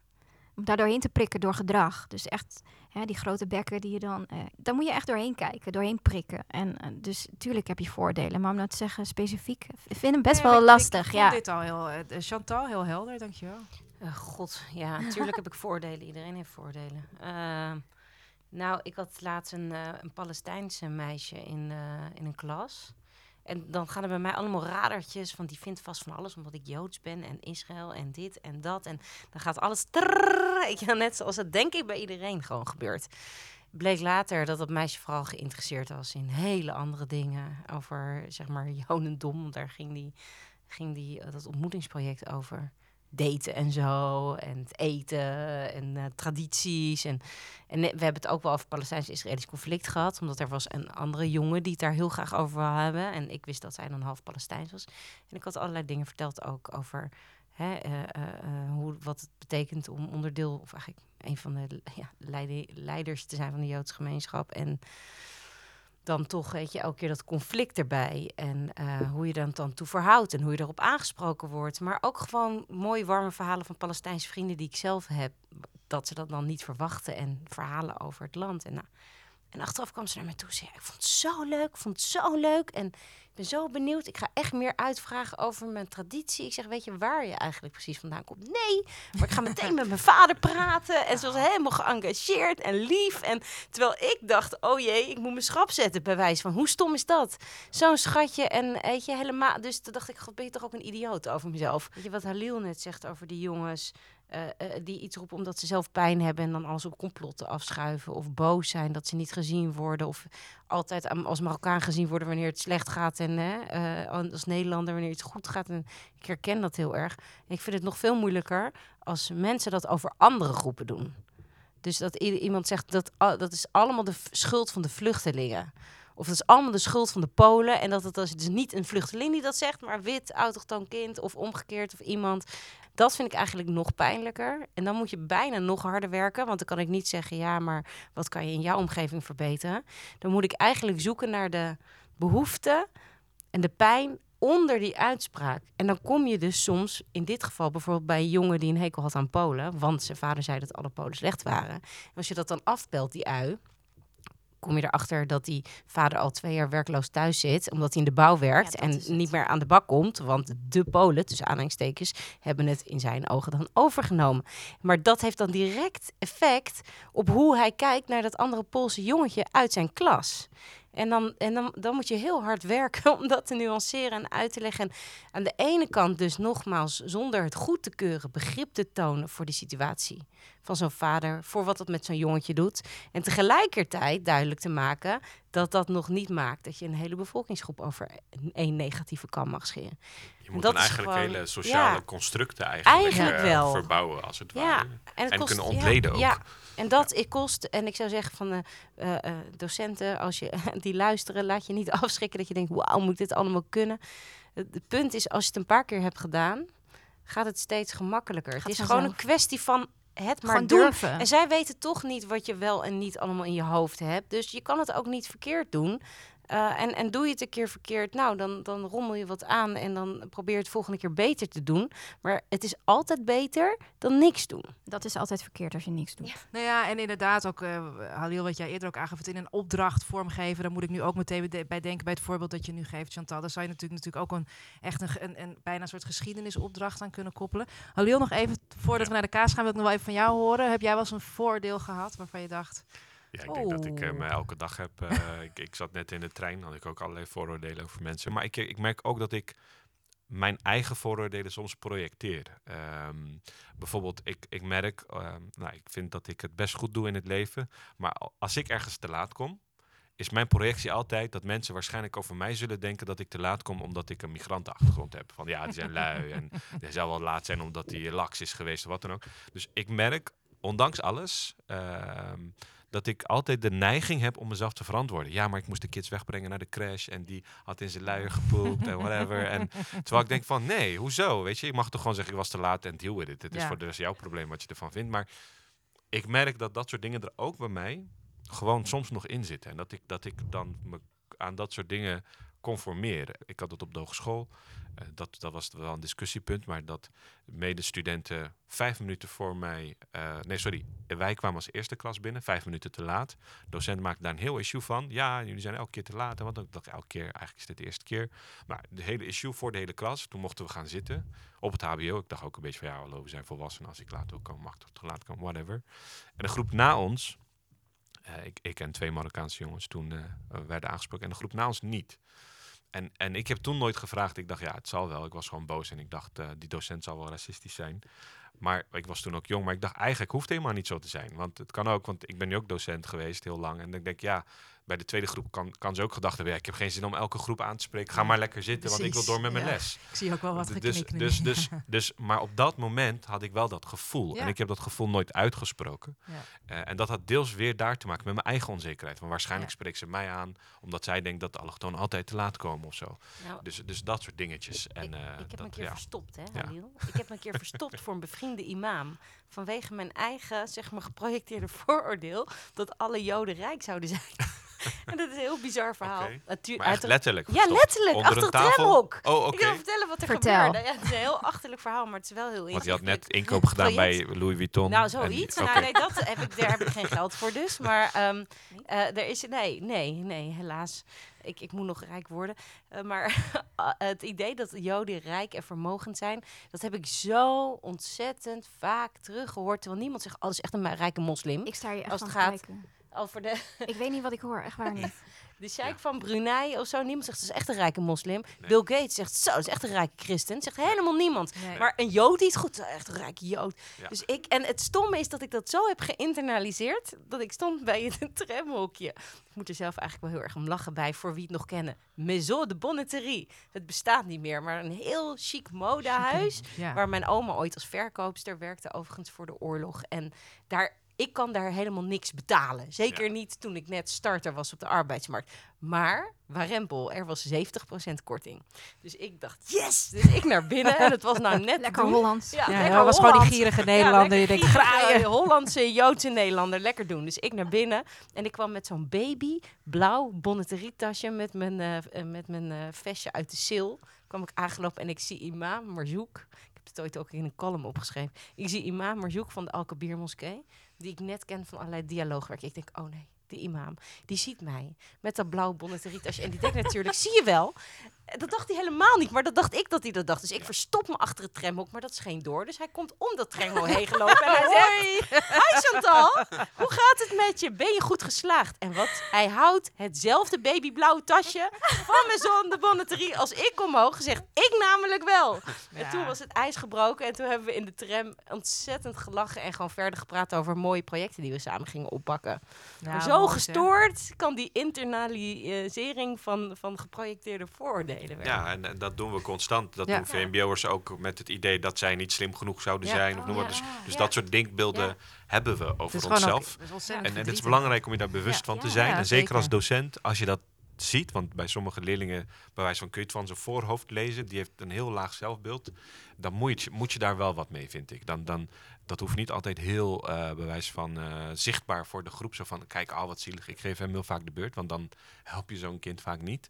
om daar doorheen te prikken door gedrag. Dus echt hè, die grote bekken die je dan... eh daar moet je echt doorheen kijken, doorheen prikken. En eh, dus natuurlijk heb je voordelen. Maar om nou te zeggen specifiek... Ik vind hem best
Nee,
wel
ik-
lastig,
Ik,
ja.
dit al heel... eh, Chantal, heel helder, dankjewel.
Eh, God, ja, natuurlijk heb ik voordelen. Iedereen heeft voordelen. Ehm, nou, ik had laatst een, eh, een Palestijnse meisje in, eh, in een klas. En dan gaan er bij mij allemaal radertjes, want die vindt vast van alles omdat ik Joods ben en Israël en dit en dat. En dan gaat alles wel, net zoals het denk ik bij iedereen gewoon gebeurt. Bleek later dat dat meisje vooral geïnteresseerd was in hele andere dingen. Over, zeg maar, Jodendom. want Daar ging die, ging die, eh, dat ontmoetingsproject over daten en zo. En eten en eh, tradities. En, en we hebben het ook wel over Palestijns-Israëlisch conflict gehad. Omdat er was een andere jongen die het daar heel graag over wil hebben. En ik wist dat zij dan half Palestijns was. En ik had allerlei dingen verteld ook over hè, eh, eh, hoe, wat het betekent om onderdeel... of eigenlijk een van de ja, leide- leiders te zijn van de Joodse gemeenschap. En dan toch, weet je, elke keer dat conflict erbij. En eh, hoe je dan, dan toe verhoudt en hoe je erop aangesproken wordt. Maar ook gewoon mooie, warme verhalen van Palestijnse vrienden die ik zelf heb. Dat ze dat dan niet verwachten en verhalen over het land. En, nou, en achteraf kwam ze naar me toe en zei, ik vond het zo leuk, ik vond het zo leuk. En ik ben zo benieuwd, ik ga echt meer uitvragen over mijn traditie. Ik zeg, weet je waar je eigenlijk precies vandaan komt? Nee, maar ik ga meteen met mijn vader praten. En ze was helemaal geëngageerd en lief. En terwijl ik dacht, oh jee, ik moet mijn schap zetten bij wijze van, hoe stom is dat? Zo'n schatje en weet je, helemaal... Dus toen dacht ik, god, ben je toch ook een idioot over mezelf? Weet je wat Halil net zegt over die jongens... eh, eh, die iets roepen omdat ze zelf pijn hebben en dan alles op complotten afschuiven. Of boos zijn dat ze niet gezien worden. Of altijd als Marokkaan gezien worden wanneer het slecht gaat. En eh, als Nederlander wanneer het goed gaat. En ik herken dat heel erg. Ik vind het nog veel moeilijker als mensen dat over andere groepen doen. Dus dat iemand zegt dat dat is allemaal de schuld van de vluchtelingen. Of dat is allemaal de schuld van de Polen. En dat het dus niet een vluchteling die dat zegt, maar wit, autochtoon kind of omgekeerd of iemand. Dat vind ik eigenlijk nog pijnlijker. En dan moet je bijna nog harder werken. Want dan kan ik niet zeggen, ja, maar wat kan je in jouw omgeving verbeteren? Dan moet ik eigenlijk zoeken naar de behoeften en de pijn onder die uitspraak. En dan kom je dus soms, in dit geval bijvoorbeeld bij een jongen die een hekel had aan Polen, want zijn vader zei dat alle Polen slecht waren. En als je dat dan afbelt, die ui, kom je erachter dat die vader al twee jaar werkloos thuis zit, omdat hij in de bouw werkt
Ja,
en niet meer aan de bak komt, want de Polen, tussen aanhalingstekens, hebben het in zijn ogen dan overgenomen. Maar dat heeft dan direct effect op hoe hij kijkt naar dat andere Poolse jongetje uit zijn klas. En, dan, en dan, dan moet je heel hard werken om dat te nuanceren en uit te leggen. En aan de ene kant dus nogmaals, zonder het goed te keuren, begrip te tonen voor de situatie van zo'n vader, voor wat het met zo'n jongetje doet. En tegelijkertijd duidelijk te maken dat dat nog niet maakt dat je een hele bevolkingsgroep over één negatieve kan mag scheren.
Je moet
dat
dan eigenlijk
gewoon-
hele sociale
ja.
constructen eigenlijk,
Eigenlijk
eh,
wel.
verbouwen, als het
Ja,
ware.
en, het
En
kost,
kunnen
ja,
ontleden ook.
En dat ik kost, en ik zou zeggen van de eh, docenten, als je die luisteren, laat je niet afschrikken dat je denkt, wauw, moet ik dit allemaal kunnen? Het, punt is, als je het een paar keer hebt gedaan, gaat het steeds gemakkelijker.
Gaat
het is
vanzelf.
gewoon een kwestie van het maar doen.
durven.
En zij weten toch niet wat je wel en niet allemaal in je hoofd hebt. Dus je kan het ook niet verkeerd doen. Eh, en, en doe je het een keer verkeerd, nou, dan, dan rommel je wat aan en dan probeer je het volgende keer beter te doen. Maar het is altijd beter dan niks doen.
Dat is altijd verkeerd als je niks doet.
Ja.
Nou ja, en inderdaad ook, eh Halil, wat jij eerder ook aangaf, het in een opdracht vormgeven. Daar moet ik nu ook meteen bij denken bij het voorbeeld dat je nu geeft, Chantal. Daar zou je natuurlijk, natuurlijk ook een, echt een, een bijna een soort geschiedenisopdracht aan kunnen koppelen. Halil, nog even, voordat we naar de kaas gaan, wil ik nog wel even van jou horen. Heb jij wel eens een voordeel gehad waarvan je dacht,
Ja, ik denk dat ik hem
Oh.
eh, elke dag heb. eh, ik, ik zat net in de trein, had ik ook allerlei vooroordelen over mensen. Maar ik, ik merk ook dat ik mijn eigen vooroordelen soms projecteer. Ehm, bijvoorbeeld, ik, ik merk, ehm, nou, ik vind dat ik het best goed doe in het leven. Maar al- als ik ergens te laat kom, is mijn projectie altijd dat mensen waarschijnlijk over mij zullen denken dat ik te laat kom omdat ik een migrantenachtergrond heb. Van ja, die zijn lui en hij zal wel laat zijn omdat hij laks is geweest of wat dan ook. Dus ik merk, ondanks alles, ehm, dat ik altijd de neiging heb om mezelf te verantwoorden. Ja, maar ik moest de kids wegbrengen naar de crash en die had in zijn luier gepoept en whatever. En terwijl ik denk van, nee, hoezo? Weet je, ik mag toch gewoon zeggen, ik was te laat en deal with it. Het is voor de rest jouw probleem wat je ervan vindt. Maar ik merk dat dat soort dingen er ook bij mij gewoon soms nog in zitten. En dat ik, dat ik dan me aan dat soort dingen conformeer. Ik had het op de hogeschool. eh, dat, dat was wel een discussiepunt, maar dat medestudenten vijf minuten voor mij... eh, nee, sorry. Wij kwamen als eerste klas binnen, vijf minuten te laat. De docent maakte daar een heel issue van. Ja, jullie zijn elke keer te laat. Wat ik dacht, elke keer, eigenlijk is dit de eerste keer. Maar de hele issue voor de hele klas. Toen mochten we gaan zitten op het hbo. Ik dacht ook een beetje van, ja, we zijn volwassenen. Als ik laat wil komen, mag ik te laat komen, whatever. En de groep na ons... eh, ik, ik en twee Marokkaanse jongens toen werden aangesproken. En de groep na ons niet. En, en ik heb toen nooit gevraagd. Ik dacht, ja, het zal wel. Ik was gewoon boos en ik dacht, eh, die docent zal wel racistisch zijn. Maar ik was toen ook jong, maar ik dacht, eigenlijk hoeft het helemaal niet zo te zijn. Want het kan ook, want ik ben nu ook docent geweest heel lang. En ik denk, ja, bij de tweede groep kan, kan ze ook gedacht hebben, ja, ik heb geen zin om elke groep aan te spreken. Ga maar lekker zitten, want ik wil door met mijn
Ja.
les.
Ik zie ook wel wat
dus, dus, dus, dus, maar op dat moment had ik wel dat gevoel.
Ja.
En ik heb dat gevoel nooit uitgesproken.
Ja.
Eh, en dat had deels weer daar te maken met mijn eigen onzekerheid. Want waarschijnlijk
Ja.
spreekt ze mij aan, omdat zij denkt dat de allochtonen altijd te laat komen of zo.
Nou,
Dus, dus dat soort dingetjes. En,
ik,
eh,
ik heb
dat,
me een keer
ja.
verstopt, hè,
Ja.
Halil? Ik heb me een keer verstopt voor een bevriende imam. Vanwege mijn eigen, zeg maar, geprojecteerde vooroordeel dat alle Joden rijk zouden zijn. en dat is een heel bizar verhaal.
Oké.
Natuur-
Maar echt
uit-
letterlijk
Ja, letterlijk.
Onder
achter
een tafel? Oh, oké.
Ik wil vertellen wat er
Vertel.
gebeurde. Ja, het is een heel achterlijk verhaal, maar het is wel heel
Want je had net inkoop gedaan bij Louis Vuitton.
Nou,
en-
zoiets. Nou, nee, dat heb ik, daar heb ik geen geld voor dus. Maar ehm, eh, er is... Nee, nee, nee, helaas. Ik, ik moet nog rijk worden. Eh, maar het idee dat Joden rijk en vermogend zijn... dat heb ik zo ontzettend vaak teruggehoord. Terwijl niemand zegt, oh, dat is echt een rijke moslim.
Ik sta hier echt
Als
van
het
te
gaat-
kijken.
Over de,
Ik weet niet wat ik hoor, echt waar niet.
de sheik
Ja.
van Brunei of zo. Niemand zegt, dat is echt een rijke moslim.
Nee.
Bill Gates zegt, zo, dat is echt een rijke christen. Zegt helemaal niemand.
Nee.
Maar een Jood die is goed, echt een rijke Jood.
Ja.
Dus ik, en het stomme is dat ik dat zo heb geïnternaliseerd, dat ik stond bij het tramhokje. Ik moet er zelf eigenlijk wel heel erg om lachen bij, voor wie het nog kennen. Maison de Bonneterie. Het bestaat niet meer, maar een heel chic modehuis.
Ja.
Waar mijn oma ooit als verkoopster werkte, overigens voor de oorlog. En daar, ik kan daar helemaal niks betalen. Zeker
Ja.
niet toen ik net starter was op de arbeidsmarkt. Maar, warempel, er was 70% korting. Dus ik dacht, yes! Dus ik naar binnen en het was nou net
Lekker
doen.
Hollands.
Ja,
Ja,
lekker
dat was gewoon die gierige Nederlander. je
lekker
denkt, graaien.
Hollandse, Joodse Nederlander, lekker doen. Dus ik naar binnen en ik kwam met zo'n baby blauw bonneterietasje met mijn, eh, eh, met mijn eh, vestje uit de sil. Kwam ik aangelopen en ik zie imam Marzoek. Ik heb het ooit ook in een column opgeschreven. Ik zie imam Marzoek van de Al-Kabir moskee, die ik net ken van allerlei dialoogwerk. Ik denk, oh nee, die imam, die ziet mij met dat blauw bonneterietasje. En die denkt natuurlijk, zie je wel. Dat dacht hij helemaal niet, maar dat dacht ik dat hij dat dacht. Dus ik verstop me achter het tramhok, maar dat scheen door. Dus hij komt om dat tramhok heen gelopen en hij zegt... Hi Chantal, hoe gaat het met je? Ben je goed geslaagd? En wat? Hij houdt hetzelfde babyblauw tasje van mijn zon de bonneterie als ik omhoog. Gezegd, ik namelijk wel. En toen was het ijs gebroken en toen hebben we in de tram ontzettend gelachen en gewoon verder gepraat over mooie projecten die we samen gingen oppakken.
Nou,
zo
mooi,
gestoord kan die internalisering van, van geprojecteerde vooroordelen
Ja, en, en dat doen we constant. Dat
Ja.
doen VMBO'ers ook met het idee dat zij niet slim genoeg zouden
Ja.
zijn. Of
Oh,
noem maar. Dus, dus dat soort denkbeelden hebben we over
ook,
onszelf. En, en het is belangrijk om je daar bewust van te zijn. En zeker als docent, als je dat ziet. Want bij sommige leerlingen, bij wijze van, kun je het van zijn voorhoofd lezen. Die heeft een heel laag zelfbeeld. Dan moet je, moet je daar wel wat mee, vind ik. Dan, dan, dat hoeft niet altijd heel, bij wijze van, eh, zichtbaar voor de groep. Zo van, kijk, al wat zielig. Ik geef hem heel vaak de beurt. Want dan help je zo'n kind vaak niet.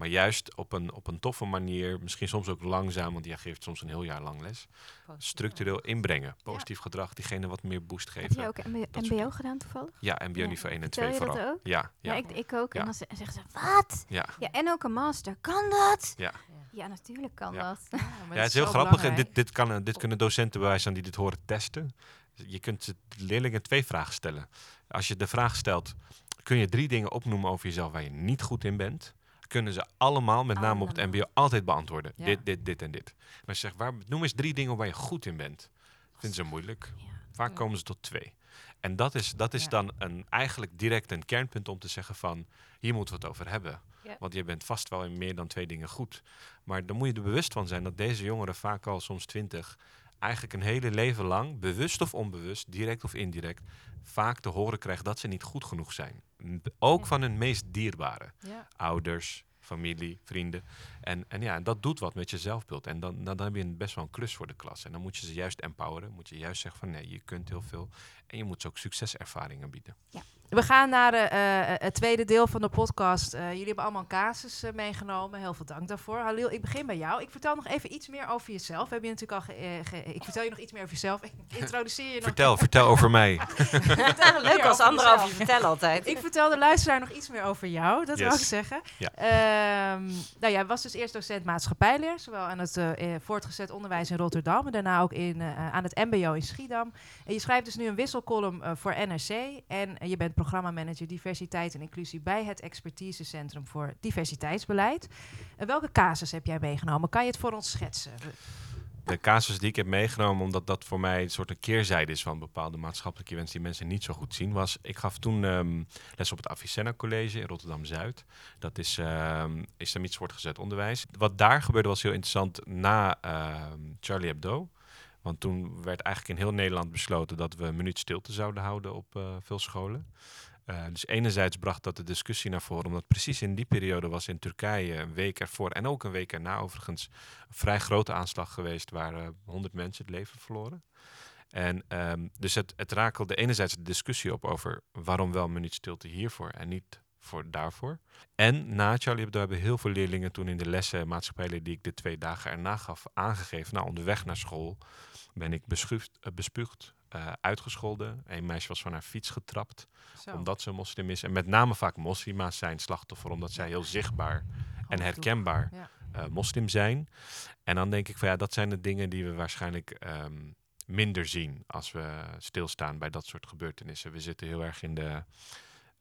Maar juist op een, op een toffe manier, misschien soms ook langzaam, want jij geeft soms een heel jaar lang les. Structureel inbrengen. Positief gedrag, diegene wat meer boost
Heb
geven.
je ook MBO, gedaan toevallig?
Ja, MBO niveau 1 en
Vertel
2
je dat
vooral.
ook?
Ja,
Ja,
ja,
ik, ik ook.
Ja.
En dan ze- zeggen ze, wat?
ja.
Ja, en ook een master. Kan dat?
Ja.
Ja, natuurlijk kan
Ja.
dat.
Ja,
het is heel grappig. En dit, dit, kan, dit kunnen docenten bij wijze van die dit horen testen. Je kunt de leerlingen twee vragen stellen. Als je de vraag stelt, kun je drie dingen opnoemen over jezelf waar je niet goed in bent? Kunnen ze allemaal, met name op het mbo, altijd beantwoorden.
Ja.
Dit, dit, dit en dit. Maar je zegt, waar, noem eens drie dingen waar je goed in bent. Vinden ze moeilijk. Vaak komen ze tot twee. En dat is, dat is dan een, eigenlijk direct een kernpunt om te zeggen van... hier moeten we het over hebben.
Ja.
Want je bent vast wel in meer dan twee dingen goed. Maar dan moet je er bewust van zijn dat deze jongeren vaak al soms twintig... eigenlijk een hele leven lang, bewust of onbewust, direct of indirect, vaak te horen krijgen dat ze niet goed genoeg zijn. Ook
Ja.
van hun meest dierbare.
Ja.
Ouders, familie, vrienden. En, en ja, dat doet wat met je zelfbeeld. En dan, dan, dan heb je best wel een klus voor de klas. En dan moet je ze juist empoweren. Moet je juist zeggen van nee, je kunt heel veel. En je moet ze ook succeservaringen bieden.
We gaan naar eh, eh, het tweede deel van de podcast. Eh, jullie hebben allemaal een casus meegenomen. Heel veel dank daarvoor. Halil, ik begin bij jou. Ik vertel nog even iets meer over jezelf. We hebben je natuurlijk al. ge- ge- ik vertel je nog iets meer over jezelf. Ik introduceer je nog.
Vertel, vertel over mij.
Leuk als anderen over je vertellen altijd.
Ik vertel de luisteraar nog iets meer over jou, dat wil ik zeggen.
Ja.
Ehm, nou, jij was dus eerst docent maatschappijleer, zowel aan het voortgezet onderwijs in Rotterdam en daarna ook in, eh, aan het MBO in Schiedam. En je schrijft dus nu een wisselcolumn voor NRC en je bent programmamanager diversiteit en inclusie bij het expertisecentrum voor diversiteitsbeleid. Welke casus heb jij meegenomen? Kan je het voor ons schetsen?
De casus die ik heb meegenomen, omdat dat voor mij een soort een keerzijde is van bepaalde maatschappelijke events die mensen niet zo goed zien, was ik gaf toen ehm, les op het Avicenna College in Rotterdam Zuid. Dat is um, islamitisch voortgezet onderwijs. Wat daar gebeurde was heel interessant na ehm, Charlie Hebdo. Want toen werd eigenlijk in heel Nederland besloten dat we een minuut stilte zouden houden op eh, veel scholen. Uh, dus enerzijds bracht dat de discussie naar voren, omdat precies in die periode was in Turkije een week ervoor en ook een week erna overigens een vrij grote aanslag geweest waar uh, 100 mensen het leven verloren. En um, dus het, het rakelde enerzijds de discussie op over waarom wel een minuut stilte hiervoor en niet voor daarvoor. En na Charlie Hebdo hebben heel veel leerlingen toen in de lessen maatschappijleer die ik de twee dagen erna gaf aangegeven. Nou, onderweg naar school ben ik beschuft, uh, bespuugd, uh, uitgescholden. Een meisje was van haar fiets getrapt. Zo. Omdat ze moslim is. En met name vaak moslima's zijn slachtoffer. Omdat zij heel zichtbaar en herkenbaar ja. uh, moslim zijn. En dan denk ik van ja, dat zijn de dingen die we waarschijnlijk um, minder zien. Als we stilstaan bij dat soort gebeurtenissen. We zitten heel erg in de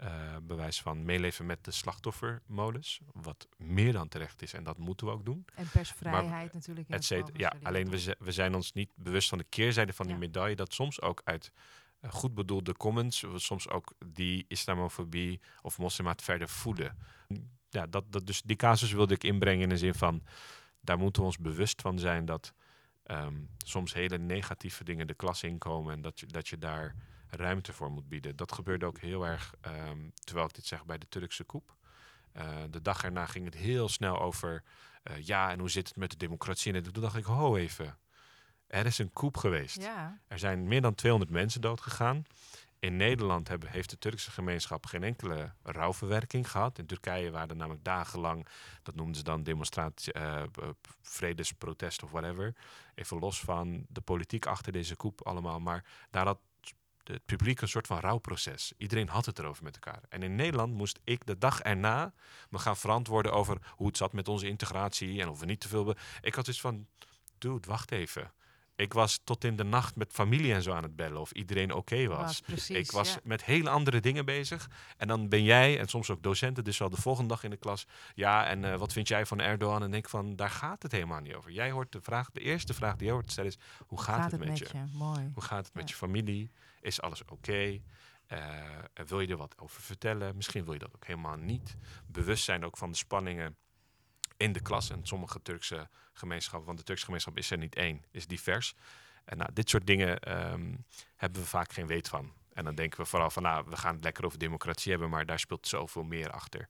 uh, bewijs van meeleven met de slachtoffermodus. Wat meer dan terecht is. En dat moeten we ook doen.
En persvrijheid maar, natuurlijk.
Et cetera, ja, alleen we, we zijn ons niet bewust van de keerzijde van die ja. medaille. Dat soms ook uit uh, goed bedoelde comments, soms ook die islamofobie of moslimaat verder voeden. Ja, dat, dat, dus die casus wilde ik inbrengen in de zin van, daar moeten we ons bewust van zijn dat um, soms hele negatieve dingen de klas inkomen en dat je, dat je daar ruimte voor moet bieden. Dat gebeurde ook heel erg, um, terwijl ik dit zeg, bij de Turkse koep. Uh, de dag erna ging het heel snel over, uh, ja, en hoe zit het met de democratie? En toen dacht ik, ho even, er is een koep geweest.
Ja.
Er zijn meer dan 200 mensen doodgegaan. In Nederland hebben, heeft de Turkse gemeenschap geen enkele rouwverwerking gehad. In Turkije waren er namelijk dagenlang, dat noemden ze dan demonstratie, uh, vredesprotest of whatever. Even los van de politiek achter deze koep allemaal. Maar daar had het publiek een soort van rouwproces. Iedereen had het erover met elkaar. En in Nederland moest ik de dag erna me gaan verantwoorden over hoe het zat met onze integratie en of we niet te veel. Ik had dus van, dude, wacht even. Ik was tot in de nacht met familie en zo aan het bellen of iedereen oké okay was.
precies,
ik was
ja.
met hele andere dingen bezig. En dan ben jij, en soms ook docenten, dus al de volgende dag in de klas. Ja, en uh, wat vind jij van Erdogan? En denk van, daar gaat het helemaal niet over. Jij hoort de vraag, de eerste vraag die jij hoort stellen is, hoe gaat,
gaat
het, met,
met
je?
je? Mooi.
Hoe gaat het
Ja.
met je familie? Is alles oké? Uh, wil je er wat over vertellen? Misschien wil je dat ook helemaal niet. Bewustzijn ook van de spanningen in de klas. En sommige Turkse gemeenschappen, want de Turkse gemeenschap is er niet één, is divers. En nou, dit soort dingen um, hebben we vaak geen weet van. En dan denken we vooral van, nou, we gaan het lekker over democratie hebben, maar daar speelt zoveel meer achter.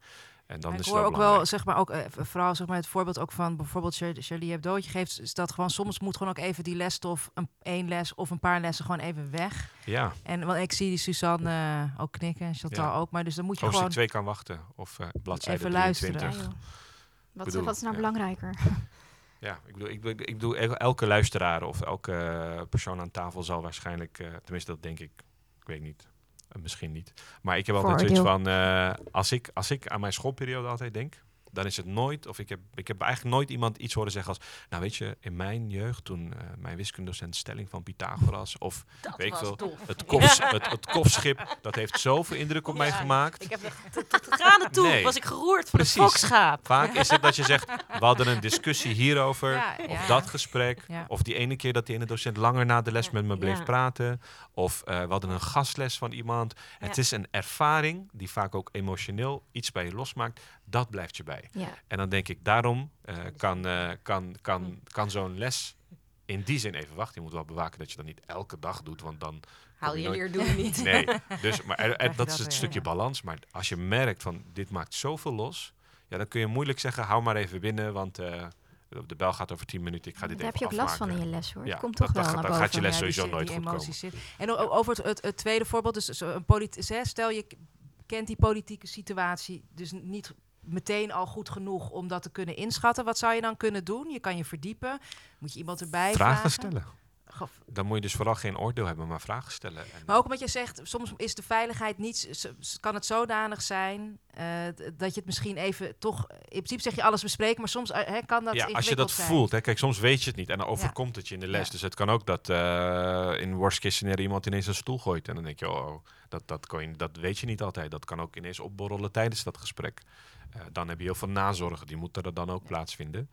En dan is
ik
het
hoor
wel
ook wel, zeg maar, ook, eh, vooral zeg maar, het voorbeeld ook van bijvoorbeeld Char- Charlie Hebdo. Je geeft is dat gewoon, soms moet gewoon ook even die lesstof, een, één les of een paar lessen gewoon even weg.
Ja,
En want ik zie die Suzanne eh, ook knikken, en Chantal
Ja.
ook, maar dus dan moet je
hoofdstuk
gewoon
2 kan wachten. Of eh bladzijde
Even luisteren.
23.
Ja, joh. Wat,
bedoel,
wat is nou
ja.
belangrijker?
Ja, ik bedoel, ik, bedoel- ik bedoel, el- elke luisteraar of elke persoon aan tafel zal waarschijnlijk, eh, tenminste dat denk ik, ik weet niet, misschien niet. Maar ik heb altijd zoiets van, eh, als, ik, als ik aan mijn schoolperiode altijd denk, dan is het nooit, of ik heb, ik heb eigenlijk nooit iemand iets horen zeggen als, nou weet je, in mijn jeugd toen eh, mijn wiskundedocent stelling van Pythagoras, of
Dat
weet ik veel,
tof.
het, kofs, het, het kofschip, dat heeft zoveel indruk op mij gemaakt.
Ik heb echt tot tranen toe.
Nee.
Was ik geroerd van
Precies.
het fokschaap.
Vaak is het dat je zegt, we hadden een discussie hierover,
Ja,
of
ja.
dat gesprek,
Ja.
of die ene keer dat die ene docent langer na de les
Ja,
met me bleef
ja.
praten, of eh, we hadden een gastles van iemand.
Ja.
Het is een ervaring die vaak ook emotioneel iets bij je losmaakt, dat blijft je bij.
Ja.
En dan denk ik, daarom eh, kan, eh, kan, kan, kan zo'n les in die zin even wachten. Je moet wel bewaken dat je dat niet elke dag doet, want dan
Haal je
nooit-
leerdoelen niet.
Nee, dus, maar er- er- dat
dat
is het
weer,
stukje
ja.
balans. Maar als je merkt van dit maakt zoveel los, ja, dan kun je moeilijk zeggen, hou maar even binnen, want eh, de bel gaat over 10 minuten, ik ga dit
Daar
even
heb je ook last van in je les hoor.
Ja,
het komt toch
dat
wel naar
dan
boven.
gaat je les sowieso nooit goed
zit. En over het, het, het tweede voorbeeld, dus een politi- hè, stel je kent die politieke situatie dus niet meteen al goed genoeg om dat te kunnen inschatten. Wat zou je dan kunnen doen? Je kan je verdiepen. Moet je iemand erbij
Vragen
vragen?
stellen. Dan moet je dus vooral geen oordeel hebben, maar vragen stellen. En
Maar ook omdat je zegt, soms is de veiligheid niet, kan het zodanig zijn eh, dat je het misschien even toch, in principe zeg je alles bespreken, maar soms eh, kan dat
ja, als je dat
zijn.
voelt, hè, kijk, soms weet je het niet en dan overkomt het je in de les.
Ja.
Dus het kan ook dat eh, in worst case scenario iemand ineens een stoel gooit. En dan denk je, oh, dat, dat, kan je, dat weet je niet altijd. Dat kan ook ineens opborrelen tijdens dat gesprek. Dan heb je heel veel nazorgen, die moeten er dan ook plaatsvinden.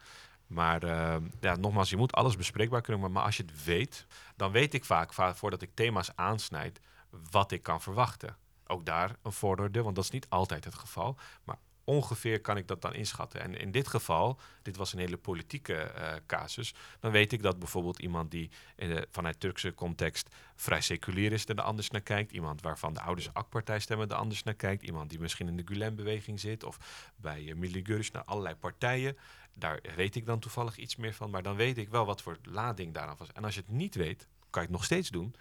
Maar eh, ja, nogmaals, je moet alles bespreekbaar kunnen. Maar, maar als je het weet, dan weet ik vaak, va- voordat ik thema's aansnijd, wat ik kan verwachten. Ook daar een vooroordeel, want dat is niet altijd het geval. Maar ongeveer kan ik dat dan inschatten. En in dit geval, dit was een hele politieke eh, casus, dan weet ik dat bijvoorbeeld iemand die eh, vanuit Turkse context vrij seculier is, er anders naar kijkt. Iemand waarvan de ouders AK-partij stemmen er anders naar kijkt. Iemand die misschien in de Gulen-beweging zit of bij uh, Milli Görüş, naar allerlei partijen. Daar weet ik dan toevallig iets meer van, maar dan weet ik wel wat voor lading daaraan was. En als je het niet weet, kan je het nog steeds doen.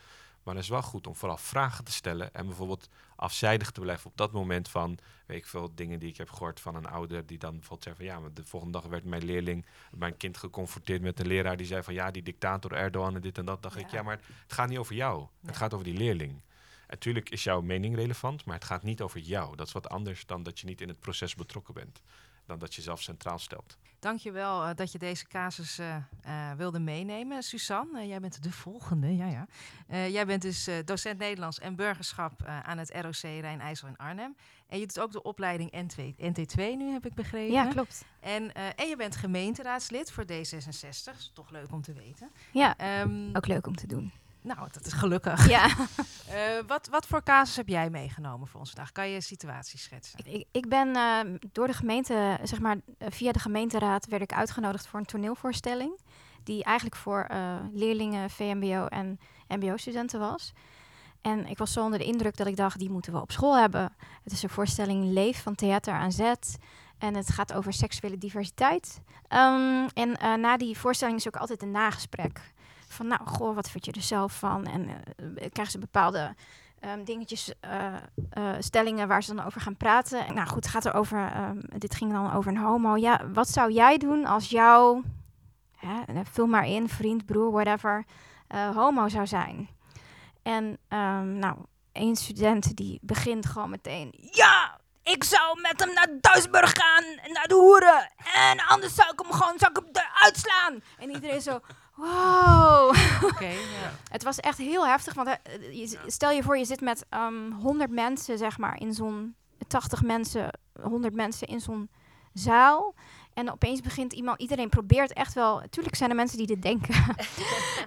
Maar het is wel goed om vooral vragen te stellen en bijvoorbeeld afzijdig te blijven op dat moment van, weet ik veel, dingen die ik heb gehoord van een ouder die dan bijvoorbeeld zei van ja, maar de volgende dag werd mijn leerling, mijn kind geconfronteerd met een leraar die zei van ja, die dictator Erdogan en dit en dat. dacht ik,
Ja.
ja, maar het gaat niet over jou. Het
Ja.
gaat over die leerling. Natuurlijk is jouw mening relevant, maar het gaat niet over jou. Dat is wat anders dan dat je niet in het proces betrokken bent. Dan dat je zelf centraal stelt.
Dankjewel wel dat je deze casus eh, eh, wilde meenemen. Suzanne, eh, jij bent de volgende. Ja, ja. Eh, jij bent dus eh, docent Nederlands en burgerschap eh, aan het ROC Rijn-IJssel in Arnhem. En je doet ook de opleiding N2, NT2 nu, heb ik begrepen.
Ja, klopt.
En, eh, en je bent gemeenteraadslid voor D66. Is toch leuk om te weten.
Ja,
Ehm,
ook leuk om te doen.
Nou, dat is gelukkig.
Ja,
Eh, wat, wat voor casus heb jij meegenomen voor ons vandaag? Kan je een situatie schetsen?
ik- ik, ben eh, door de gemeente, zeg maar eh, via de gemeenteraad, werd ik uitgenodigd voor een toneelvoorstelling. Die eigenlijk voor leerlingen, VMBO en MBO-studenten was. En ik was zo onder de indruk dat ik dacht, die moeten we op school hebben. Het is een voorstelling Leef van Theater aan Zet. En het gaat over seksuele diversiteit. Ehm, en na die voorstelling is ook altijd een nagesprek. Van nou, goh, wat vind je er zelf van? En eh, krijgen ze bepaalde ehm, dingetjes, eh, eh, stellingen waar ze dan over gaan praten. En, nou goed, het gaat er over, ehm, dit ging dan over een homo. Ja, wat zou jij doen als jouw, hè, eh, vul maar in, vriend, broer, whatever, eh, homo zou zijn? En ehm, nou, één student die begint gewoon meteen, ja, ik zou met hem naar Duisburg gaan, naar de hoeren. En anders zou ik hem gewoon, zou ik hem eruit slaan. En iedereen zo, wow.
Ja.
Het was echt heel heftig, want eh, je stel je voor, je zit met ehm 100 mensen, zeg maar, in zo'n 80 mensen, 100 mensen in zo'n zaal. En opeens begint iemand, iedereen probeert echt wel. Tuurlijk zijn er mensen die dit denken.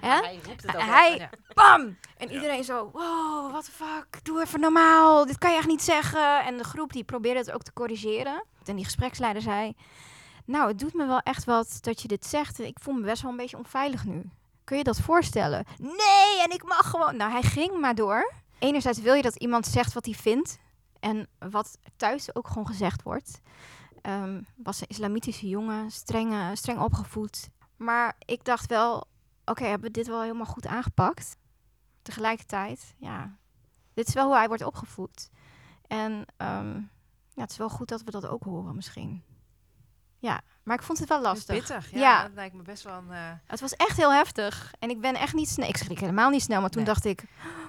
Hij roept het
Hij-.
Ja.
Bam! En
Ja.
iedereen zo, wow, what the fuck, doe even normaal, dit kan je echt niet zeggen. En de groep die probeerde het ook te corrigeren. En die gespreksleider zei, nou, het doet me wel echt wat dat je dit zegt. Ik voel me best wel een beetje onveilig nu. Kun je dat voorstellen? Nee, en ik mag gewoon. Nou, hij ging maar door. Enerzijds wil je dat iemand zegt wat hij vindt. En wat thuis ook gewoon gezegd wordt. Ehm, was een islamitische jongen, streng, eh, streng opgevoed. Maar ik dacht wel, oké, hebben we dit wel helemaal goed aangepakt? Tegelijkertijd, ja, dit is wel hoe hij wordt opgevoed. En ehm, ja, het is wel goed dat we dat ook horen misschien. Ja, maar ik vond het wel lastig.
pittig. Ja,
Ja.
dat lijkt me best wel een... eh,
Het was echt heel heftig. En ik ben echt niet snel. Ik schrik helemaal niet snel. Maar toen
Nee.
dacht ik,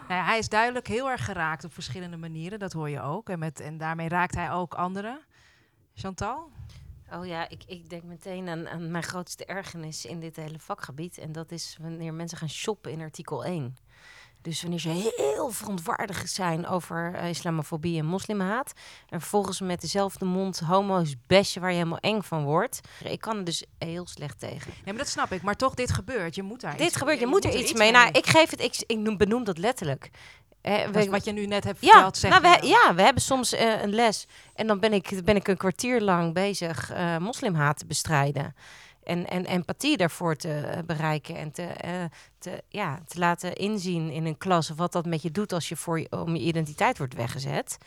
Nou ja, hij is duidelijk heel erg geraakt op verschillende manieren. Dat hoor je ook. En, met, en daarmee raakt hij ook anderen. Chantal?
Oh ja, ik, ik denk meteen aan, aan mijn grootste ergernis in dit hele vakgebied. En dat is wanneer mensen gaan shoppen in artikel 1. Dus wanneer ze heel verontwaardigd zijn over eh, islamofobie en moslimhaat. En vervolgens met dezelfde mond homo's bashen waar je helemaal eng van wordt. Ik kan er dus heel slecht tegen.
Nee, maar dat snap ik. Maar toch, dit gebeurt. Je moet daar
Dit
iets
gebeurt, je
je
moet er iets mee. Nou, ik geef het, ik, ik noem- benoem dat letterlijk. Eh,
Dat is
we-
wat je nu net hebt
ja,
verteld, zeg
nou, we, ja, we hebben soms eh, een les en dan ben ik, ben ik een kwartier lang bezig eh moslimhaat te bestrijden. En, en empathie daarvoor te eh, bereiken en te, eh, te, ja, te laten inzien in een klas wat dat met je doet als je voor je, om je identiteit wordt weggezet.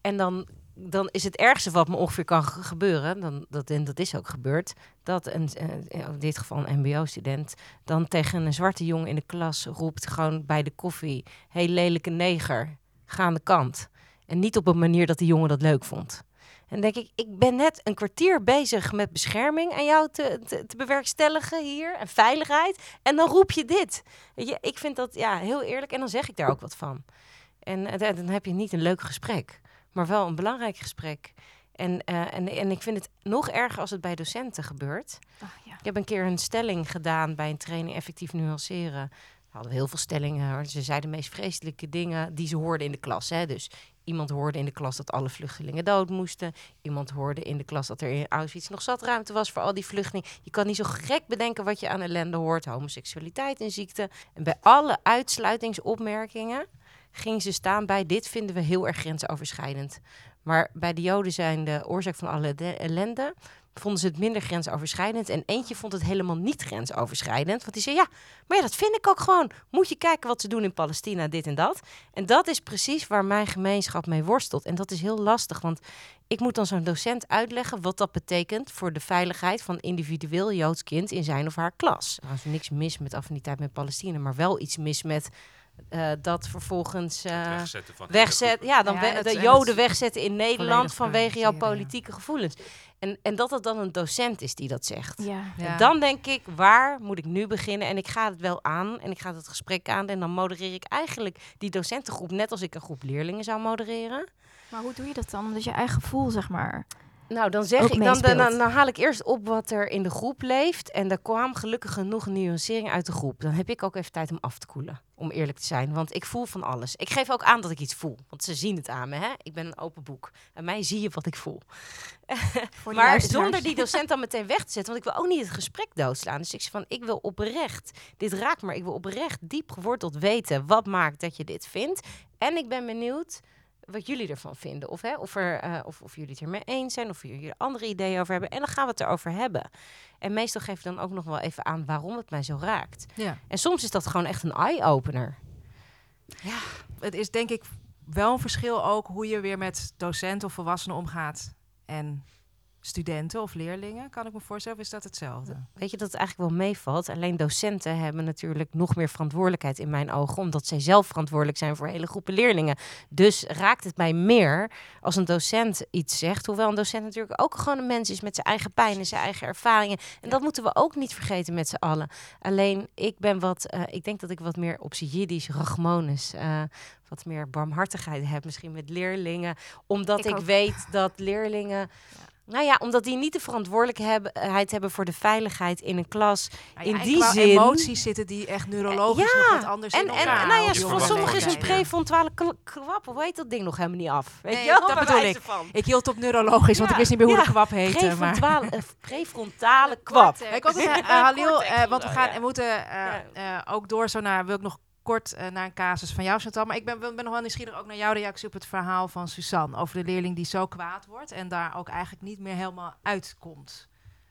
En dan, dan is het ergste wat me ongeveer kan ge- gebeuren, dan, dat, en dat is ook gebeurd, dat een, eh, in dit geval een mbo-student, dan tegen een zwarte jongen in de klas roept, gewoon bij de koffie, hey lelijke neger, ga aan de kant. En niet op een manier dat die jongen dat leuk vond. En denk ik, ik ben net een kwartier bezig met bescherming aan jou te, te, te bewerkstelligen hier en veiligheid. En dan roep je dit. Weet je, ik vind dat ja, heel eerlijk en dan zeg ik daar ook wat van. En eh, dan heb je niet een leuk gesprek, maar wel een belangrijk gesprek. En, eh, en, en ik vind het nog erger als het bij docenten gebeurt.
Ja.
Ik heb een keer een stelling gedaan bij een training effectief nuanceren. We hadden heel veel stellingen. Ze zeiden de meest vreselijke dingen die ze hoorden in de klas. Hè. Dus iemand hoorde in de klas dat alle vluchtelingen dood moesten. Iemand hoorde in de klas dat er in Auschwitz nog zat ruimte was voor al die vluchtelingen. Je kan niet zo gek bedenken wat je aan ellende hoort. Homoseksualiteit en ziekte. En bij alle uitsluitingsopmerkingen ging ze staan bij dit vinden we heel erg grensoverschrijdend. Maar bij de Joden zijn de oorzaak van alle de- ellende vonden ze het minder grensoverschrijdend. En eentje vond het helemaal niet grensoverschrijdend. Want die zei, ja, maar ja, dat vind ik ook gewoon. Moet je kijken wat ze doen in Palestina, dit en dat. En dat is precies waar mijn gemeenschap mee worstelt. En dat is heel lastig, want ik moet dan zo'n docent uitleggen... wat dat betekent voor de veiligheid van individueel Joods kind in zijn of haar klas. Er is niks mis met affiniteit met Palestina, maar wel iets mis met... eh, dat vervolgens eh,
Wegzetten van
wegzet, ja, dan
Ja,
we-
het-
de Joden wegzetten in Nederland vanwege jouw
ja.
politieke gevoelens. En, en dat het dan een docent is die dat zegt.
Ja.
Ja.
En dan denk ik, waar moet ik nu beginnen? En ik ga het wel aan en ik ga het gesprek aan. En dan modereer ik eigenlijk die docentengroep net als ik een groep leerlingen zou modereren.
Maar hoe doe je dat dan? Omdat je eigen gevoel, zeg maar.
Nou, dan zeg ik, dan, dan,
meespeelt.
dan, dan haal ik eerst op wat er in de groep leeft. En daar kwam gelukkig genoeg een nuancering uit de groep. Dan heb ik ook even tijd om af te koelen, om eerlijk te zijn. Want ik voel van alles. Ik geef ook aan dat ik iets voel. Want ze zien het aan me, hè. Ik ben een open boek. En mij zie je wat ik voel. Maar zonder die docent dan meteen weg te zetten. Want ik wil ook niet het gesprek doodslaan. Dus ik zeg van, ik wil oprecht, dit raakt me. Ik wil oprecht diep geworteld weten wat maakt dat je dit vindt. En ik ben benieuwd wat jullie ervan vinden. Of, hè, of, er, eh, of, of jullie het ermee eens zijn. Of jullie er andere ideeën over hebben. En dan gaan we het erover hebben. En meestal geef ik dan ook nog wel even aan waarom het mij zo raakt.
Ja.
En soms is dat gewoon echt een eye-opener.
Het is denk ik wel een verschil ook hoe je weer met docenten of volwassenen omgaat. En studenten of leerlingen, kan ik me voorstellen, of is dat hetzelfde?
Weet je dat het eigenlijk wel meevalt? Alleen docenten hebben natuurlijk nog meer verantwoordelijkheid in mijn ogen, omdat zij zelf verantwoordelijk zijn voor hele groepen leerlingen. Dus raakt het mij meer als een docent iets zegt, hoewel een docent natuurlijk ook gewoon een mens is met zijn eigen pijn en zijn eigen ervaringen. En dat moeten we ook niet vergeten met z'n allen. Alleen ik ben wat, eh, ik denk dat ik wat meer op Jiddisch, eh, wat meer barmhartigheid heb misschien met leerlingen, omdat
Ik
weet dat leerlingen. Nou ja, omdat die niet de verantwoordelijkheid hebben voor de veiligheid in een klas.
Nou ja,
In
en
die zin-
emoties zitten die echt neurologisch
Ja,
nog wat anders
En,
in
en
elkaar.
nou ja, voor sommigen is een prefrontale kwap. Hoe heet dat ding nog helemaal niet af? Weet
Nee,
je wel?
dat bedoel ik.
van.
Ik hield op neurologisch, want
Ja,
ik wist niet meer hoe
ja.
de kwap heette. Maar...
Prefrontale, eh, prefrontale kwap.
Ik ook uh, Halil, eh, want we gaan
ja.
we moeten eh, eh, ook door zo naar, wil ik nog kort eh, naar een casus van jou, Chantal. Maar ik ben, ben nog wel nieuwsgierig ook naar jouw reactie op het verhaal van Suzanne. Over de leerling die zo kwaad wordt en daar ook eigenlijk niet meer helemaal uitkomt.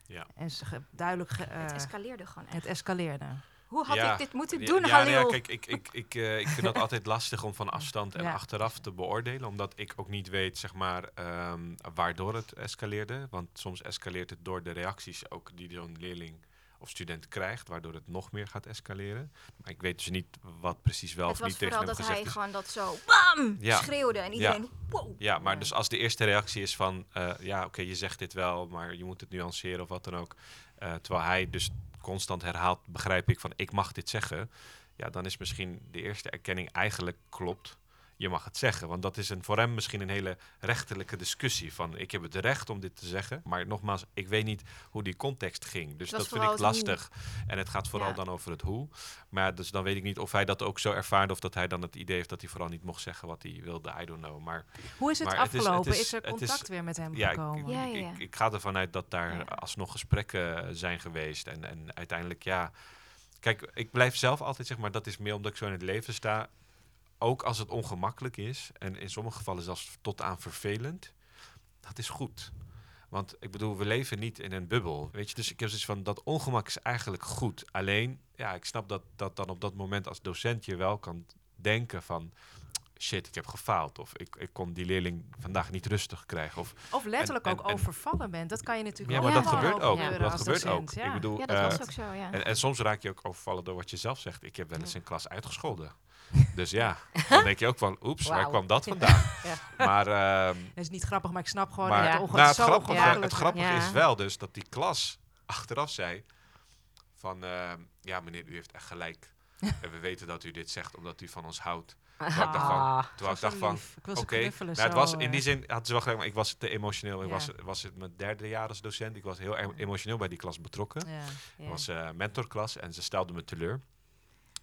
Ja.
En ze ge- duidelijk ge- eh,
het escaleerde gewoon echt.
het escaleerde.
Hoe had
Ja.
ik dit moeten
Ja,
doen,
ja, nou
Halil?
ja, kijk, ik, ik, ik, eh, ik vind dat altijd lastig om van afstand en
Ja.
achteraf te beoordelen. Omdat ik ook niet weet, zeg maar, ehm, waardoor het escaleerde. Want soms escaleert het door de reacties ook die zo'n leerling of student krijgt. Waardoor het nog meer gaat escaleren. Maar ik weet dus niet wat precies wel
het
of
was
niet tegen
vooral
hem
dat
gezegd
hij
is.
gewoon dat zo bam
Ja.
schreeuwde en iedereen wow.
Ja, maar
Ja.
dus als de eerste reactie is van, eh, ja, oké, je zegt dit wel, maar je moet het nuanceren of wat dan ook. eh, terwijl hij dus constant herhaalt, begrijp ik, van ik mag dit zeggen. Ja, dan is misschien de eerste erkenning eigenlijk klopt. Je mag het zeggen, want dat is een, voor hem misschien een hele rechterlijke discussie. Van ik heb het recht om dit te zeggen, maar nogmaals, ik weet niet hoe die context ging. Dus dat vind ik
hoe.
lastig. En het gaat vooral
Ja.
dan over het hoe. Maar dus dan weet ik niet of hij dat ook zo ervaarde of dat hij dan het idee heeft dat hij vooral niet mocht zeggen wat hij wilde. I don't know. Maar
Hoe is het
Maar het is- het
afgelopen? is,
is-
er
is-
contact weer met hem
ja, ik,
gekomen?
Ja, ja,
ik, ik ga ervan uit dat daar
Ja.
alsnog gesprekken zijn geweest. En, en uiteindelijk, ja. Kijk, ik blijf zelf altijd zeg maar, dat is meer omdat ik zo in het leven sta. Ook als het ongemakkelijk is, en in sommige gevallen zelfs tot aan vervelend, dat is goed. Want ik bedoel, we leven niet in een bubbel. Weet je, dus ik heb zoiets van dat ongemak is eigenlijk goed. Alleen, ja, ik snap dat dat dan op dat moment als docent je wel kan denken van shit, ik heb gefaald. Of ik, ik kon die leerling vandaag niet rustig krijgen. Of,
Of letterlijk
En-
ook
en- en-
overvallen bent. Dat kan je natuurlijk
ja,
ook
maar dat gebeurt ook.
Ja.
Dat gebeurt
docent,
ook.
ja.
Ik bedoel,
Ja, dat
eh,
was ook zo, ja.
en, en soms raak je ook overvallen door wat je zelf zegt. Ik heb wel eens
Ja.
in klas uitgescholden. Dus ja, dan denk je ook van, oeps, waar kwam dat vandaan?
Ja.
Maar, ehm,
Dat is niet grappig, maar ik snap gewoon
maar nou, het,
zo
grappige, het grappige
Ja.
is wel dus dat die klas achteraf zei van, ehm, ja meneer, u heeft echt gelijk. en we weten dat u dit zegt omdat u van ons houdt.
Ah.
Terwijl ik dacht van, ik dacht van, Oké, nou, het was in die zin had ze wel gelijk, maar ik was te emotioneel. Ik
Ja.
was, was het mijn derde jaar als docent. Ik was heel em- emotioneel bij die klas betrokken.
Ja.
Het was eh mentorklas en ze stelde me teleur.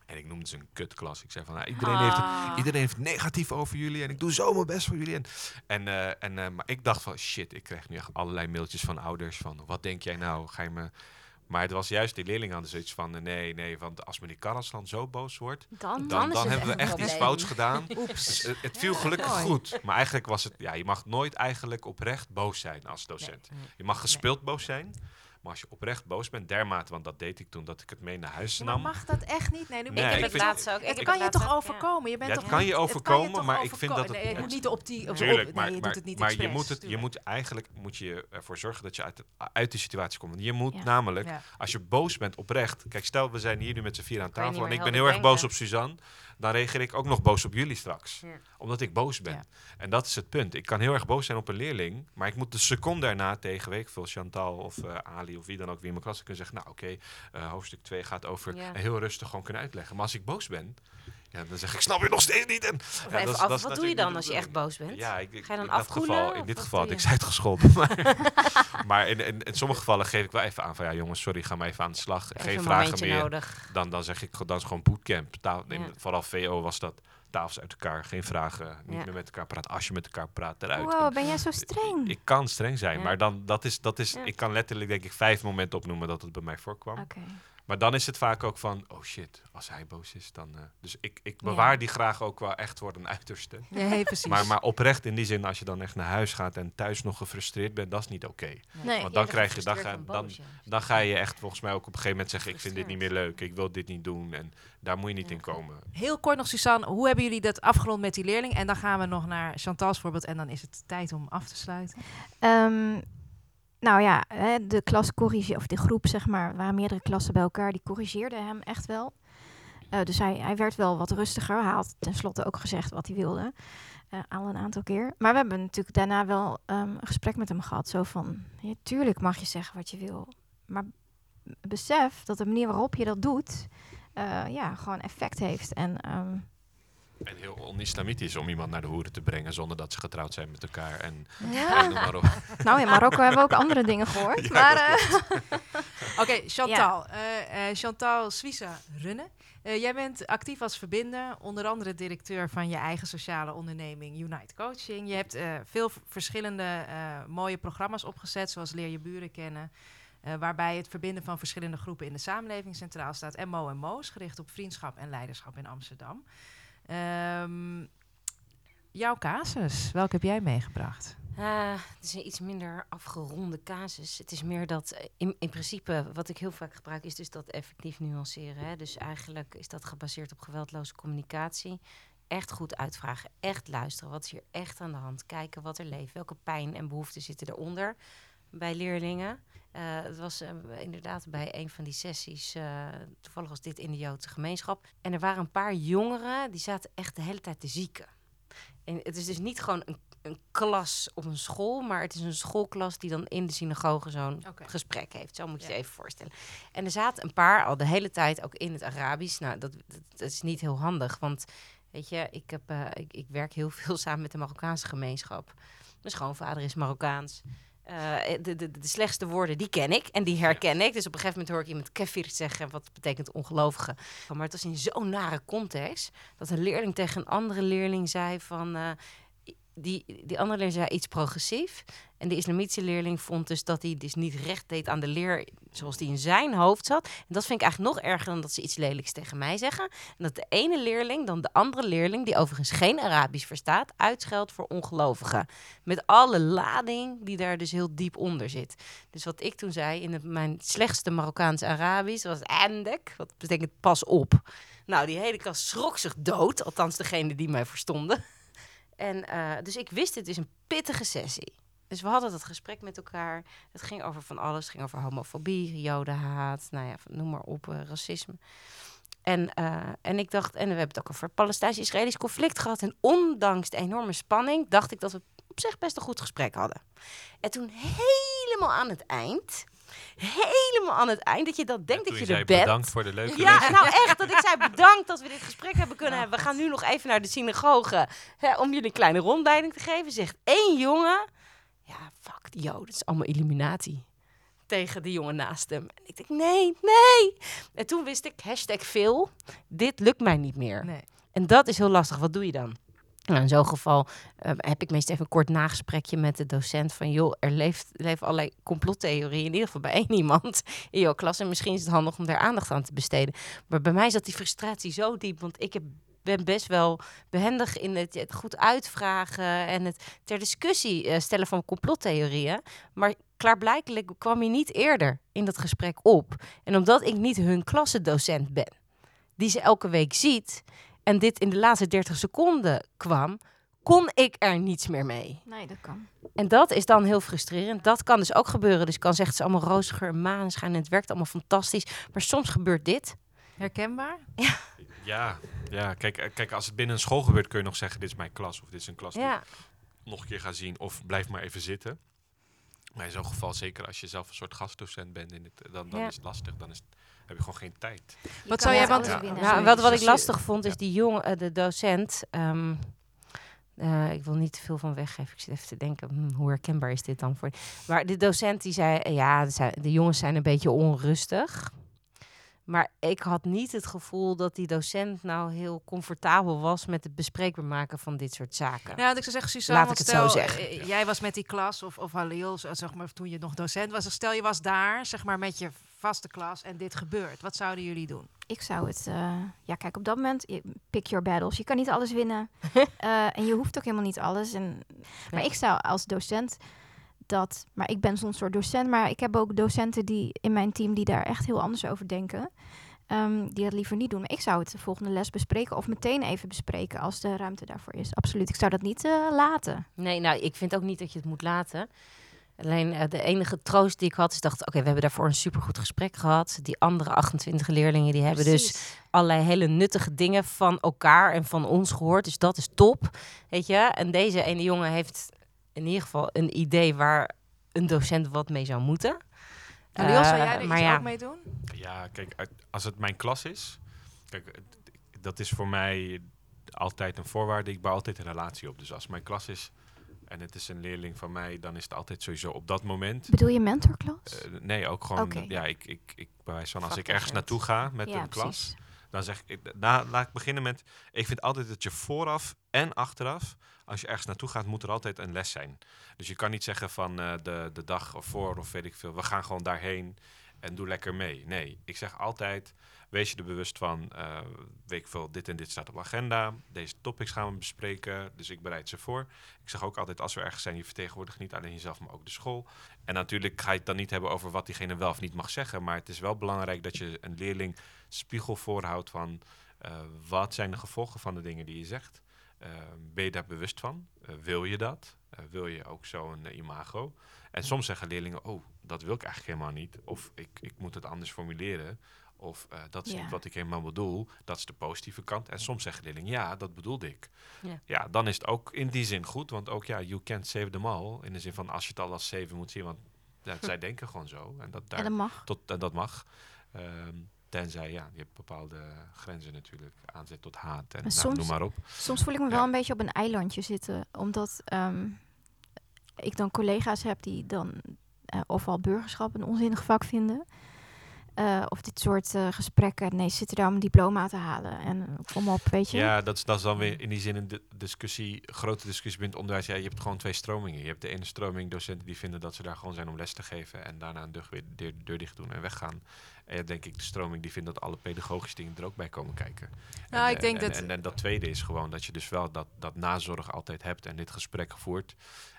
En ik noemde ze een kutklas. Ik zei van, nou, iedereen, heeft het,
Ah.
iedereen heeft negatief over jullie en ik doe zo mijn best voor jullie. En, en, eh, en, eh, maar ik dacht van, shit, ik krijg nu echt allerlei mailtjes van ouders van, wat denk jij nou? Ga je me... Maar het was juist die leerlingen hadden zoiets van, eh, nee, nee, want als meneer Karaslan zo boos wordt,
Dan,
dan, hebben we
echt
iets fouts gedaan.
Oeps.
Dus het, het viel gelukkig
mooi.
goed. Maar eigenlijk was het, ja, je mag nooit eigenlijk oprecht boos zijn als docent.
Nee.
Je mag gespeeld boos zijn. Maar als je oprecht boos bent, dermate, want dat deed ik toen, dat ik het mee naar huis
Ja, maar
nam.
mag dat echt niet? Nee, nu
Nee,
ik heb
ik
het
vind-
laatst ook. ik
Het kan je toch overkomen? Je bent
Ja, het
toch
kan
niet-
je overkomen, maar ik vind dat het-
Nee, moet niet op die... op-
Tuurlijk,
op-
maar,
nee, je
maar,
doet het niet
maar je, moet het, je moet eigenlijk moet je ervoor zorgen dat je uit, uit die situatie komt. Want Je moet
Ja.
namelijk,
Ja.
als je boos bent oprecht. Kijk, stel we zijn hier nu met z'n vier aan tafel en ik ben heel erg boos op Suzanne. Dan reageer ik ook nog boos op jullie straks.
Ja.
Omdat ik boos ben.
Ja.
En dat is het punt. Ik kan heel erg boos zijn op een leerling. Maar ik moet de seconde daarna tegen, weet ik veel, Chantal of eh, Ali of wie dan ook wie in mijn klas kunnen zeggen. Nou oké, eh, hoofdstuk 2 gaat over
Ja.
heel rustig gewoon kunnen uitleggen. Maar als ik boos ben, ja, dan zeg ik, snap je nog steeds niet. En, ja,
even
dat
af, wat doe je dan als je echt boos bent?
ja, ik, ik,
Ga je dan
in
afkoelen,
geval, in dit geval had ik
je?
zij het gescholden. Maar, maar in, in, in sommige gevallen geef ik wel even aan van ja jongens, sorry, ga maar even aan de slag.
Even
Geen
een
vragen meer.
nodig.
Dan, dan zeg ik, dan is gewoon bootcamp. Ta- in-
Ja.
Vooral VO was dat tafels uit elkaar, geen vragen, niet
Ja.
meer met elkaar praten. Als je met elkaar praat, eruit.
Wow,
En
ben jij zo streng?
ik kan streng zijn,
Ja.
maar dan, dat is, dat is,
Ja.
ik kan letterlijk denk ik vijf momenten opnoemen dat het bij mij voorkwam.
Oké.
Maar dan is het vaak ook van, oh shit, als hij boos is, dan... eh, dus ik, ik
Ja.
bewaar die graag ook wel echt voor een uiterste.
Nee, precies.
Maar, maar oprecht in die zin, als je dan echt naar huis gaat en thuis nog gefrustreerd bent, dat is niet oké.
Nee.
Want dan krijg je, dan ga, dan,
dan,
dan ga je echt volgens mij ook op een gegeven moment zeggen, ik vind dit niet meer leuk, ik wil dit niet doen. En daar moet je niet
Ja.
in komen.
Heel kort nog, Suzanne. Hoe hebben jullie dat afgerond met die leerling? En dan gaan we nog naar Chantal's voorbeeld. En dan is het tijd om af te sluiten.
Ehm, nou ja, de klas corrigeerde, of de groep zeg maar, waren meerdere klassen bij elkaar, die corrigeerden hem echt wel. Eh, dus hij, hij werd wel wat rustiger. Hij had tenslotte ook gezegd wat hij wilde. eh, al een aantal keer. Maar we hebben natuurlijk daarna wel ehm, een gesprek met hem gehad. Zo van, ja, tuurlijk mag je zeggen wat je wil. Maar besef dat de manier waarop je dat doet, eh, ja, gewoon effect heeft. En ehm,
En heel on-islamitisch om iemand naar de hoeren te brengen zonder dat ze getrouwd zijn met elkaar. En,
ja.
en maar
nou, in Marokko hebben we ook andere dingen gehoord.
Ja,
maar, eh,
Oké, Chantal. eh, eh, Chantal Suissa Runne. Eh, jij bent actief als verbinder, onder andere directeur van je eigen sociale onderneming Unite Coaching. Je hebt eh, veel verschillende eh, mooie programma's opgezet, zoals Leer je buren kennen. eh, waarbij het verbinden van verschillende groepen in de samenleving centraal staat. En Mo en Mo's, gericht op vriendschap en leiderschap in Amsterdam. Ehm, jouw casus, welke heb jij meegebracht?
Ah, het is een iets minder afgeronde casus. Het is meer dat, eh, in, in principe, wat ik heel vaak gebruik, is dus dat effectief nuanceren. Hè? Dus eigenlijk is dat gebaseerd op geweldloze communicatie. Echt goed uitvragen, echt luisteren. Wat is hier echt aan de hand? Kijken wat er leeft. Welke pijn en behoeften zitten eronder bij leerlingen? Eh, het was eh, inderdaad bij een van die sessies, eh, toevallig was dit in de Joodse gemeenschap. En er waren een paar jongeren die zaten echt de hele tijd te zieken. En het is dus niet gewoon een, een klas op een school, maar het is een schoolklas die dan in de synagoge zo'n gesprek heeft. Zo moet je
Ja.
je even voorstellen. En er zaten een paar al de hele tijd ook in het Arabisch. Nou, dat, dat, dat is niet heel handig, want weet je, ik, heb, ik, ik werk heel veel samen met de Marokkaanse gemeenschap. Mijn schoonvader is Marokkaans. Eh, de, de, de slechtste woorden, die ken ik en die herken ik. Dus op een gegeven moment hoor ik iemand kefir zeggen, wat betekent ongelovige. Maar het was in zo'n nare context dat een leerling tegen een andere leerling zei van... eh, die, die andere leerling zei iets progressief. En de islamitische leerling vond dus dat hij dus niet recht deed aan de leer zoals die in zijn hoofd zat. En dat vind ik eigenlijk nog erger dan dat ze iets lelijks tegen mij zeggen. En dat de ene leerling dan de andere leerling, die overigens geen Arabisch verstaat, uitscheldt voor ongelovigen. Met alle lading die daar dus heel diep onder zit. Dus wat ik toen zei in mijn slechtste Marokkaans Arabisch was endek, wat betekent pas op. Nou, die hele klas schrok zich dood, althans degene die mij verstonden. En eh, dus ik wist, het is een pittige sessie. Dus we hadden dat gesprek met elkaar. Het ging over van alles. Het ging over homofobie, jodenhaat, nou ja, noem maar op, uh, racisme. En, uh, en ik dacht, en we hebben het ook over het Palestijns-Israëlisch conflict gehad. En ondanks de enorme spanning, dacht ik dat we op zich best een goed gesprek hadden. En toen helemaal aan het eind, helemaal aan het eind, dat je dat denkt dat je er bent.
Bedankt voor de leuke
Ja,
les.
nou echt, dat ik zei bedankt dat we dit gesprek hebben kunnen hebben. We gaan nu nog even naar de synagoge hè, om jullie een kleine rondleiding te geven. Zegt één jongen, ja, fuck, joh, dat is allemaal illuminatie. Tegen de jongen naast hem. En ik denk, nee, nee. En toen wist ik, hashtag veel, dit lukt mij niet meer.
Nee.
En dat is heel lastig. Wat doe je dan? Nou, in zo'n geval eh, heb ik meestal even een kort nagesprekje met de docent van... joh, er leeft, leven allerlei complottheorieën, in ieder geval bij één iemand in jouw klas. En misschien is het handig om daar aandacht aan te besteden. Maar bij mij zat die frustratie zo diep, want ik heb, ben best wel behendig in het, het goed uitvragen... en het ter discussie eh, stellen van complottheorieën. Maar klaarblijkelijk kwam hij niet eerder in dat gesprek op. En omdat ik niet hun klassendocent ben, die ze elke week ziet en dit in de laatste 30 seconden kwam, kon ik er niets meer mee.
Nee, dat kan.
En dat is dan heel frustrerend. Dat kan dus ook gebeuren. Dus kan zeggen, is allemaal roziger en maneschijn en het werkt allemaal fantastisch. Maar soms gebeurt dit.
Herkenbaar?
Ja, ja kijk, eh, kijk, als het binnen een school gebeurt, kun je nog zeggen: dit is mijn klas. Of dit is een klas die
Ja,
ik nog een keer ga zien. Of blijf maar even zitten. Maar in zo'n geval, zeker als je zelf een soort gastdocent bent, in het, dan, dan
Ja.
is het lastig. Dan is het, heb je gewoon geen tijd.
Je
Wat zou jij- want-
Ja.
nou, wat, wat ik lastig vond is
Ja.
die jongen, eh, de docent. ehm, eh, ik wil niet te veel van weggeven. Ik zit even te denken, hm, hoe herkenbaar is dit dan voor? Maar de docent die zei, eh, ja, de jongens zijn een beetje onrustig. Maar ik had niet het gevoel dat die docent nou heel comfortabel was met het bespreekbaar maken van dit soort zaken.
Nou, ik zou zeggen, Suzanne,
Laat ik het zo
stel,
zeggen.
eh, jij was met die klas, of, of Halil, zo- zeg maar, toen je nog docent was. Stel, je was daar, zeg maar, met je vaste klas en dit gebeurt. Wat zouden jullie doen?
Ik zou het... eh, ja, kijk, op dat moment, pick your battles. Je kan niet alles winnen. Eh, en je hoeft ook helemaal niet alles. En, maar
Nee.
ik zou als docent dat... Maar ik ben zo'n soort docent. Maar ik heb ook docenten die in mijn team die daar echt heel anders over denken. Ehm, die dat liever niet doen. Maar ik zou het de volgende les bespreken. Of meteen even bespreken als de ruimte daarvoor is. Absoluut. Ik zou dat niet eh, laten.
Nee, nou, ik vind ook niet dat je het moet laten. Alleen eh, de enige troost die ik had, is dacht, oké, we hebben daarvoor een supergoed gesprek gehad. Die andere 28 leerlingen, die hebben dus allerlei hele nuttige dingen van elkaar en van ons gehoord. Dus dat is top, weet je. En deze ene jongen heeft in ieder geval een idee waar een docent wat mee zou moeten.
Halil, zou
Eh,
jij er
maar
iets
ja,
ook mee doen?
Ja, kijk, als het mijn klas is, kijk, dat is voor mij altijd een voorwaarde. Ik bouw altijd een relatie op. Dus als mijn klas is en het is een leerling van mij, dan is het altijd sowieso op dat moment.
Bedoel je mentorklas?
Eh, nee, ook gewoon, ja, ik, ik, ik bewijs van als ik ergens naartoe ga met
ja,
een klas,
precies.
dan zeg ik, na, laat ik beginnen met, ik vind altijd dat je vooraf en achteraf, als je ergens naartoe gaat, moet er altijd een les zijn. Dus je kan niet zeggen van eh, de, de dag ervoor of weet ik veel, we gaan gewoon daarheen en doe lekker mee. Nee, ik zeg altijd, wees je er bewust van, eh, weet ik veel, dit en dit staat op agenda, deze topics gaan we bespreken, dus ik bereid ze voor. Ik zeg ook altijd, als we ergens zijn, je vertegenwoordigt niet alleen jezelf, maar ook de school. En natuurlijk ga je het dan niet hebben over wat diegene wel of niet mag zeggen, maar het is wel belangrijk dat je een leerling spiegel voorhoudt van eh, wat zijn de gevolgen van de dingen die je zegt. Eh, ben je daar bewust van? Eh, wil je dat? Eh, wil je ook zo'n eh, imago? En soms zeggen leerlingen, oh, dat wil ik eigenlijk helemaal niet. Of ik, ik moet het anders formuleren. Of dat is
Ja.
niet wat ik helemaal bedoel. Dat is de positieve kant. En soms zeggen leerlingen, ja, dat bedoelde ik.
Ja.
Ja. dan is het ook in die zin goed. Want ook, ja, you can't save them all. In de zin van, als je het al als zeven moet zien. Want ja, zij denken gewoon zo. En dat, daar,
En dat mag.
tot, en dat mag. Ehm, tenzij, ja, je hebt bepaalde grenzen natuurlijk. Aanzet tot haat en nou,
soms-
noem maar op.
Soms voel ik me
Ja.
wel een beetje op een eilandje zitten, omdat ehm, ik dan collega's heb die dan eh, ofwel burgerschap een onzinnig vak vinden. Eh, of dit soort eh, gesprekken. Nee, ze zitten daar om een diploma te halen. En eh, kom op, weet je.
Ja, dat is, dat is dan weer in die zin een di- discussie, grote discussie binnen het onderwijs. Ja, je hebt gewoon twee stromingen. Je hebt de ene stroming docenten die vinden dat ze daar gewoon zijn om les te geven en daarna een deur, weer, deur, deur dicht doen en weggaan. En je hebt denk ik de stroming die vindt dat alle pedagogische dingen er ook bij komen kijken.
Nou,
en,
ik denk
en,
dat-
En, en dat tweede is gewoon dat je dus wel dat, dat nazorg altijd hebt en dit gesprek voert.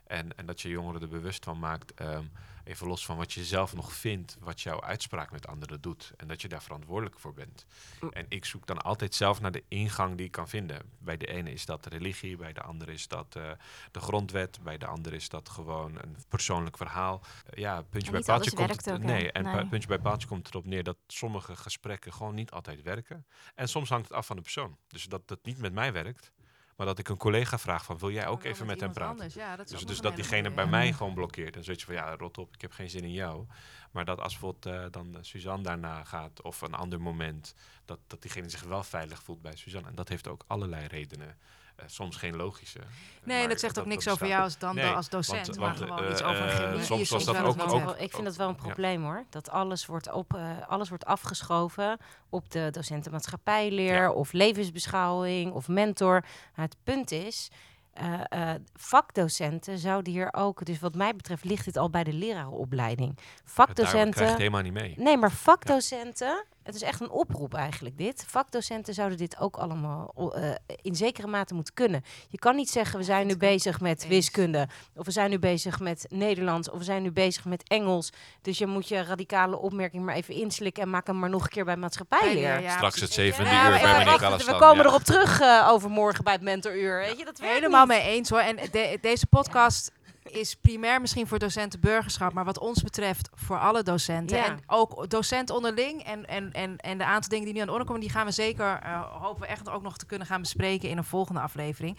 En, en dat je jongeren er bewust van maakt, ehm, even los van wat je zelf nog vindt, wat jouw uitspraak met anderen doet. En dat je daar verantwoordelijk voor bent.
Mm.
En ik zoek dan altijd zelf naar de ingang die ik kan vinden. Bij de ene is dat religie, bij de andere is dat eh, de grondwet, bij de andere is dat gewoon een persoonlijk verhaal. Eh, ja, puntje bij paaltje komt
ook,
nee, en
Nee.
puntje bij paaltje komt erop neer dat sommige gesprekken gewoon niet altijd werken. En soms hangt het af van de persoon. Dus dat het niet met mij werkt, maar dat ik een collega vraag van wil jij ook even met hem praten?
Ja, dat is
Dus, dus dat diegene bij mij gewoon blokkeert. En zoiets van, ja, rot op, ik heb geen zin in jou. Maar dat als bijvoorbeeld eh, dan eh, Suzanne daarna gaat, of een ander moment, dat, dat diegene zich wel veilig voelt bij Suzanne. En dat heeft ook allerlei redenen. Eh, soms geen logische.
Nee, dat zegt ook niks over jou als, dan,
Nee,
als docent,
want-
maar
want,
gewoon
eh,
iets over een
eh, soms was dat ook-
ik vind dat wel een
ja.
probleem hoor. Dat alles wordt, op, eh, alles wordt afgeschoven op de docenten maatschappijleer
Ja.
of levensbeschouwing of mentor. Maar het punt is, eh, eh, vakdocenten zouden hier ook, dus wat mij betreft ligt dit al bij de lerarenopleiding.
Daarom krijg je
Vakdocenten.
het helemaal niet mee.
Nee, maar vakdocenten, het is echt een oproep eigenlijk dit. Vakdocenten zouden dit ook allemaal eh, in zekere mate moeten kunnen. Je kan niet zeggen, we zijn nu bezig met wiskunde, of we zijn nu bezig met Nederlands, of we zijn nu bezig met Engels. Dus je moet je radicale opmerking maar even inslikken en maak hem maar nog een keer bij maatschappijleer.
Ja,
Straks
precies.
het zevende
Ja,
uur bij meneer
we komen
ja.
erop terug eh, overmorgen bij het mentoruur. Weet je, dat werkt
Helemaal
niet.
mee eens hoor. En de- deze podcast is primair misschien voor docenten burgerschap, maar wat ons betreft voor alle docenten.
Ja.
En ook docenten onderling. En, en, en, en de aantal dingen die nu aan de orde komen, die gaan we zeker, eh, hopen we echt ook nog te kunnen gaan bespreken in een volgende aflevering.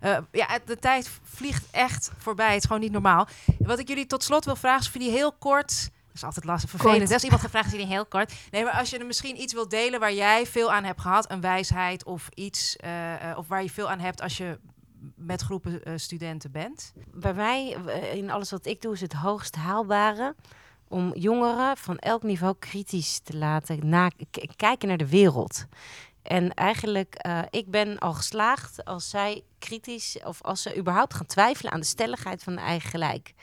Eh, ja, de tijd vliegt echt voorbij. Het is gewoon niet normaal. Wat ik jullie tot slot wil vragen, is of jullie heel kort... Dat is altijd lastig, vervelend.
Kort.
Als iemand vragen, is jullie heel kort. Nee, maar als je er misschien iets wilt delen waar jij veel aan hebt gehad, een wijsheid of iets, eh, of waar je veel aan hebt als je met groepen eh, studenten bent.
bij mij, eh, in alles wat ik doe, is het hoogst haalbare om jongeren van elk niveau kritisch te laten kijken naar de wereld. En eigenlijk, eh, ik ben al geslaagd als zij kritisch, of als ze überhaupt gaan twijfelen aan de stelligheid van eigen gelijk.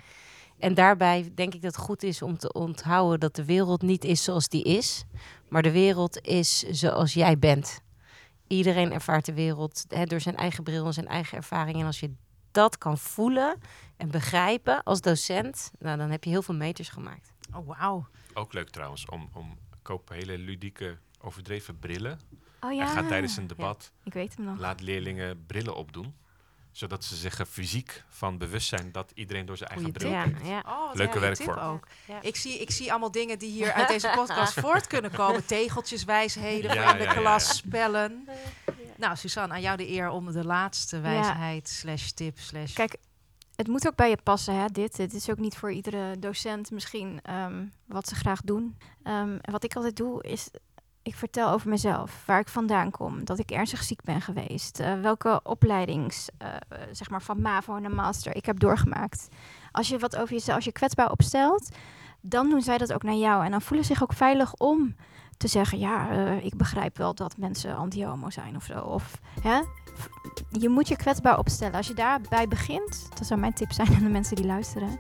En daarbij denk ik dat het goed is om te onthouden dat de wereld niet is zoals die is, maar de wereld is zoals jij bent. Iedereen ervaart de wereld hè, door zijn eigen bril en zijn eigen ervaring. En als je dat kan voelen en begrijpen als docent, nou, dan heb je heel veel meters gemaakt.
Oh, wauw.
Ook leuk trouwens, om, om koop hele ludieke, overdreven brillen.
Oh
En
ja,
ga tijdens een debat,
ik weet hem nog.
laat leerlingen brillen opdoen. Zodat ze zich er fysiek van bewust zijn dat iedereen door zijn eigen
Goeie
bril.
Ja, ja.
Oh,
Leuke
tip
werkvorm.
ook.
Ja.
Ik zie, ik zie allemaal dingen die hier uit deze podcast voort kunnen komen. Tegeltjes, wijsheden
Ja,
in de
ja, ja,
klas,
ja.
spellen. Nou, Suzanne, aan jou de eer om de laatste
Ja.
wijsheid slash tip slash...
Kijk, het moet ook bij je passen, hè, dit. Het is ook niet voor iedere docent misschien ehm, wat ze graag doen. Ehm, en wat ik altijd doe, is... Ik vertel over mezelf, waar ik vandaan kom, dat ik ernstig ziek ben geweest, eh, welke opleidings, eh, zeg maar van MAVO naar master, ik heb doorgemaakt. Als je wat over jezelf, je kwetsbaar opstelt, dan doen zij dat ook naar jou. En dan voelen ze zich ook veilig om te zeggen, ja, ik begrijp wel dat mensen anti-homo zijn of zo. Of, hè? Je moet je kwetsbaar opstellen. Als je daarbij begint, dat zou mijn tip zijn aan de mensen die luisteren.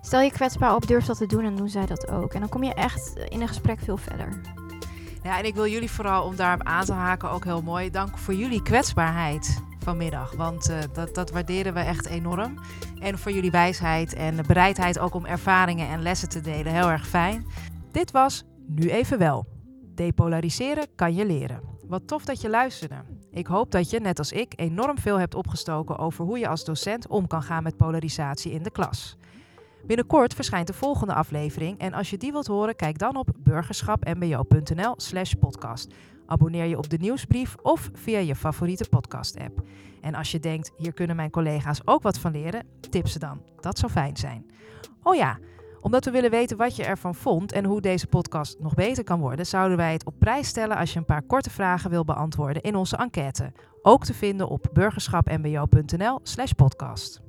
Stel je kwetsbaar op, durf dat te doen en doen zij dat ook. En dan kom je echt in een gesprek veel verder.
Ja, en ik wil jullie vooral om daarop aan te haken ook heel mooi. Dank voor jullie kwetsbaarheid vanmiddag. Want eh, dat, dat waarderen we echt enorm. En voor jullie wijsheid en de bereidheid ook om ervaringen en lessen te delen. Heel erg fijn. Dit was Nu Even Wel. Depolariseren kan je leren. Wat tof dat je luisterde. Ik hoop dat je, net als ik, enorm veel hebt opgestoken over hoe je als docent om kan gaan met polarisatie in de klas. Binnenkort verschijnt de volgende aflevering en als je die wilt horen, kijk dan op burgerschapmbo.nl slash podcast. Abonneer je op de nieuwsbrief of via je favoriete podcast-app. En als je denkt, hier kunnen mijn collega's ook wat van leren, tip ze dan. Dat zou fijn zijn. Oh ja, omdat we willen weten wat je ervan vond en hoe deze podcast nog beter kan worden, zouden wij het op prijs stellen als je een paar korte vragen wil beantwoorden in onze enquête. Ook te vinden op burgerschapmbo.nl slash podcast.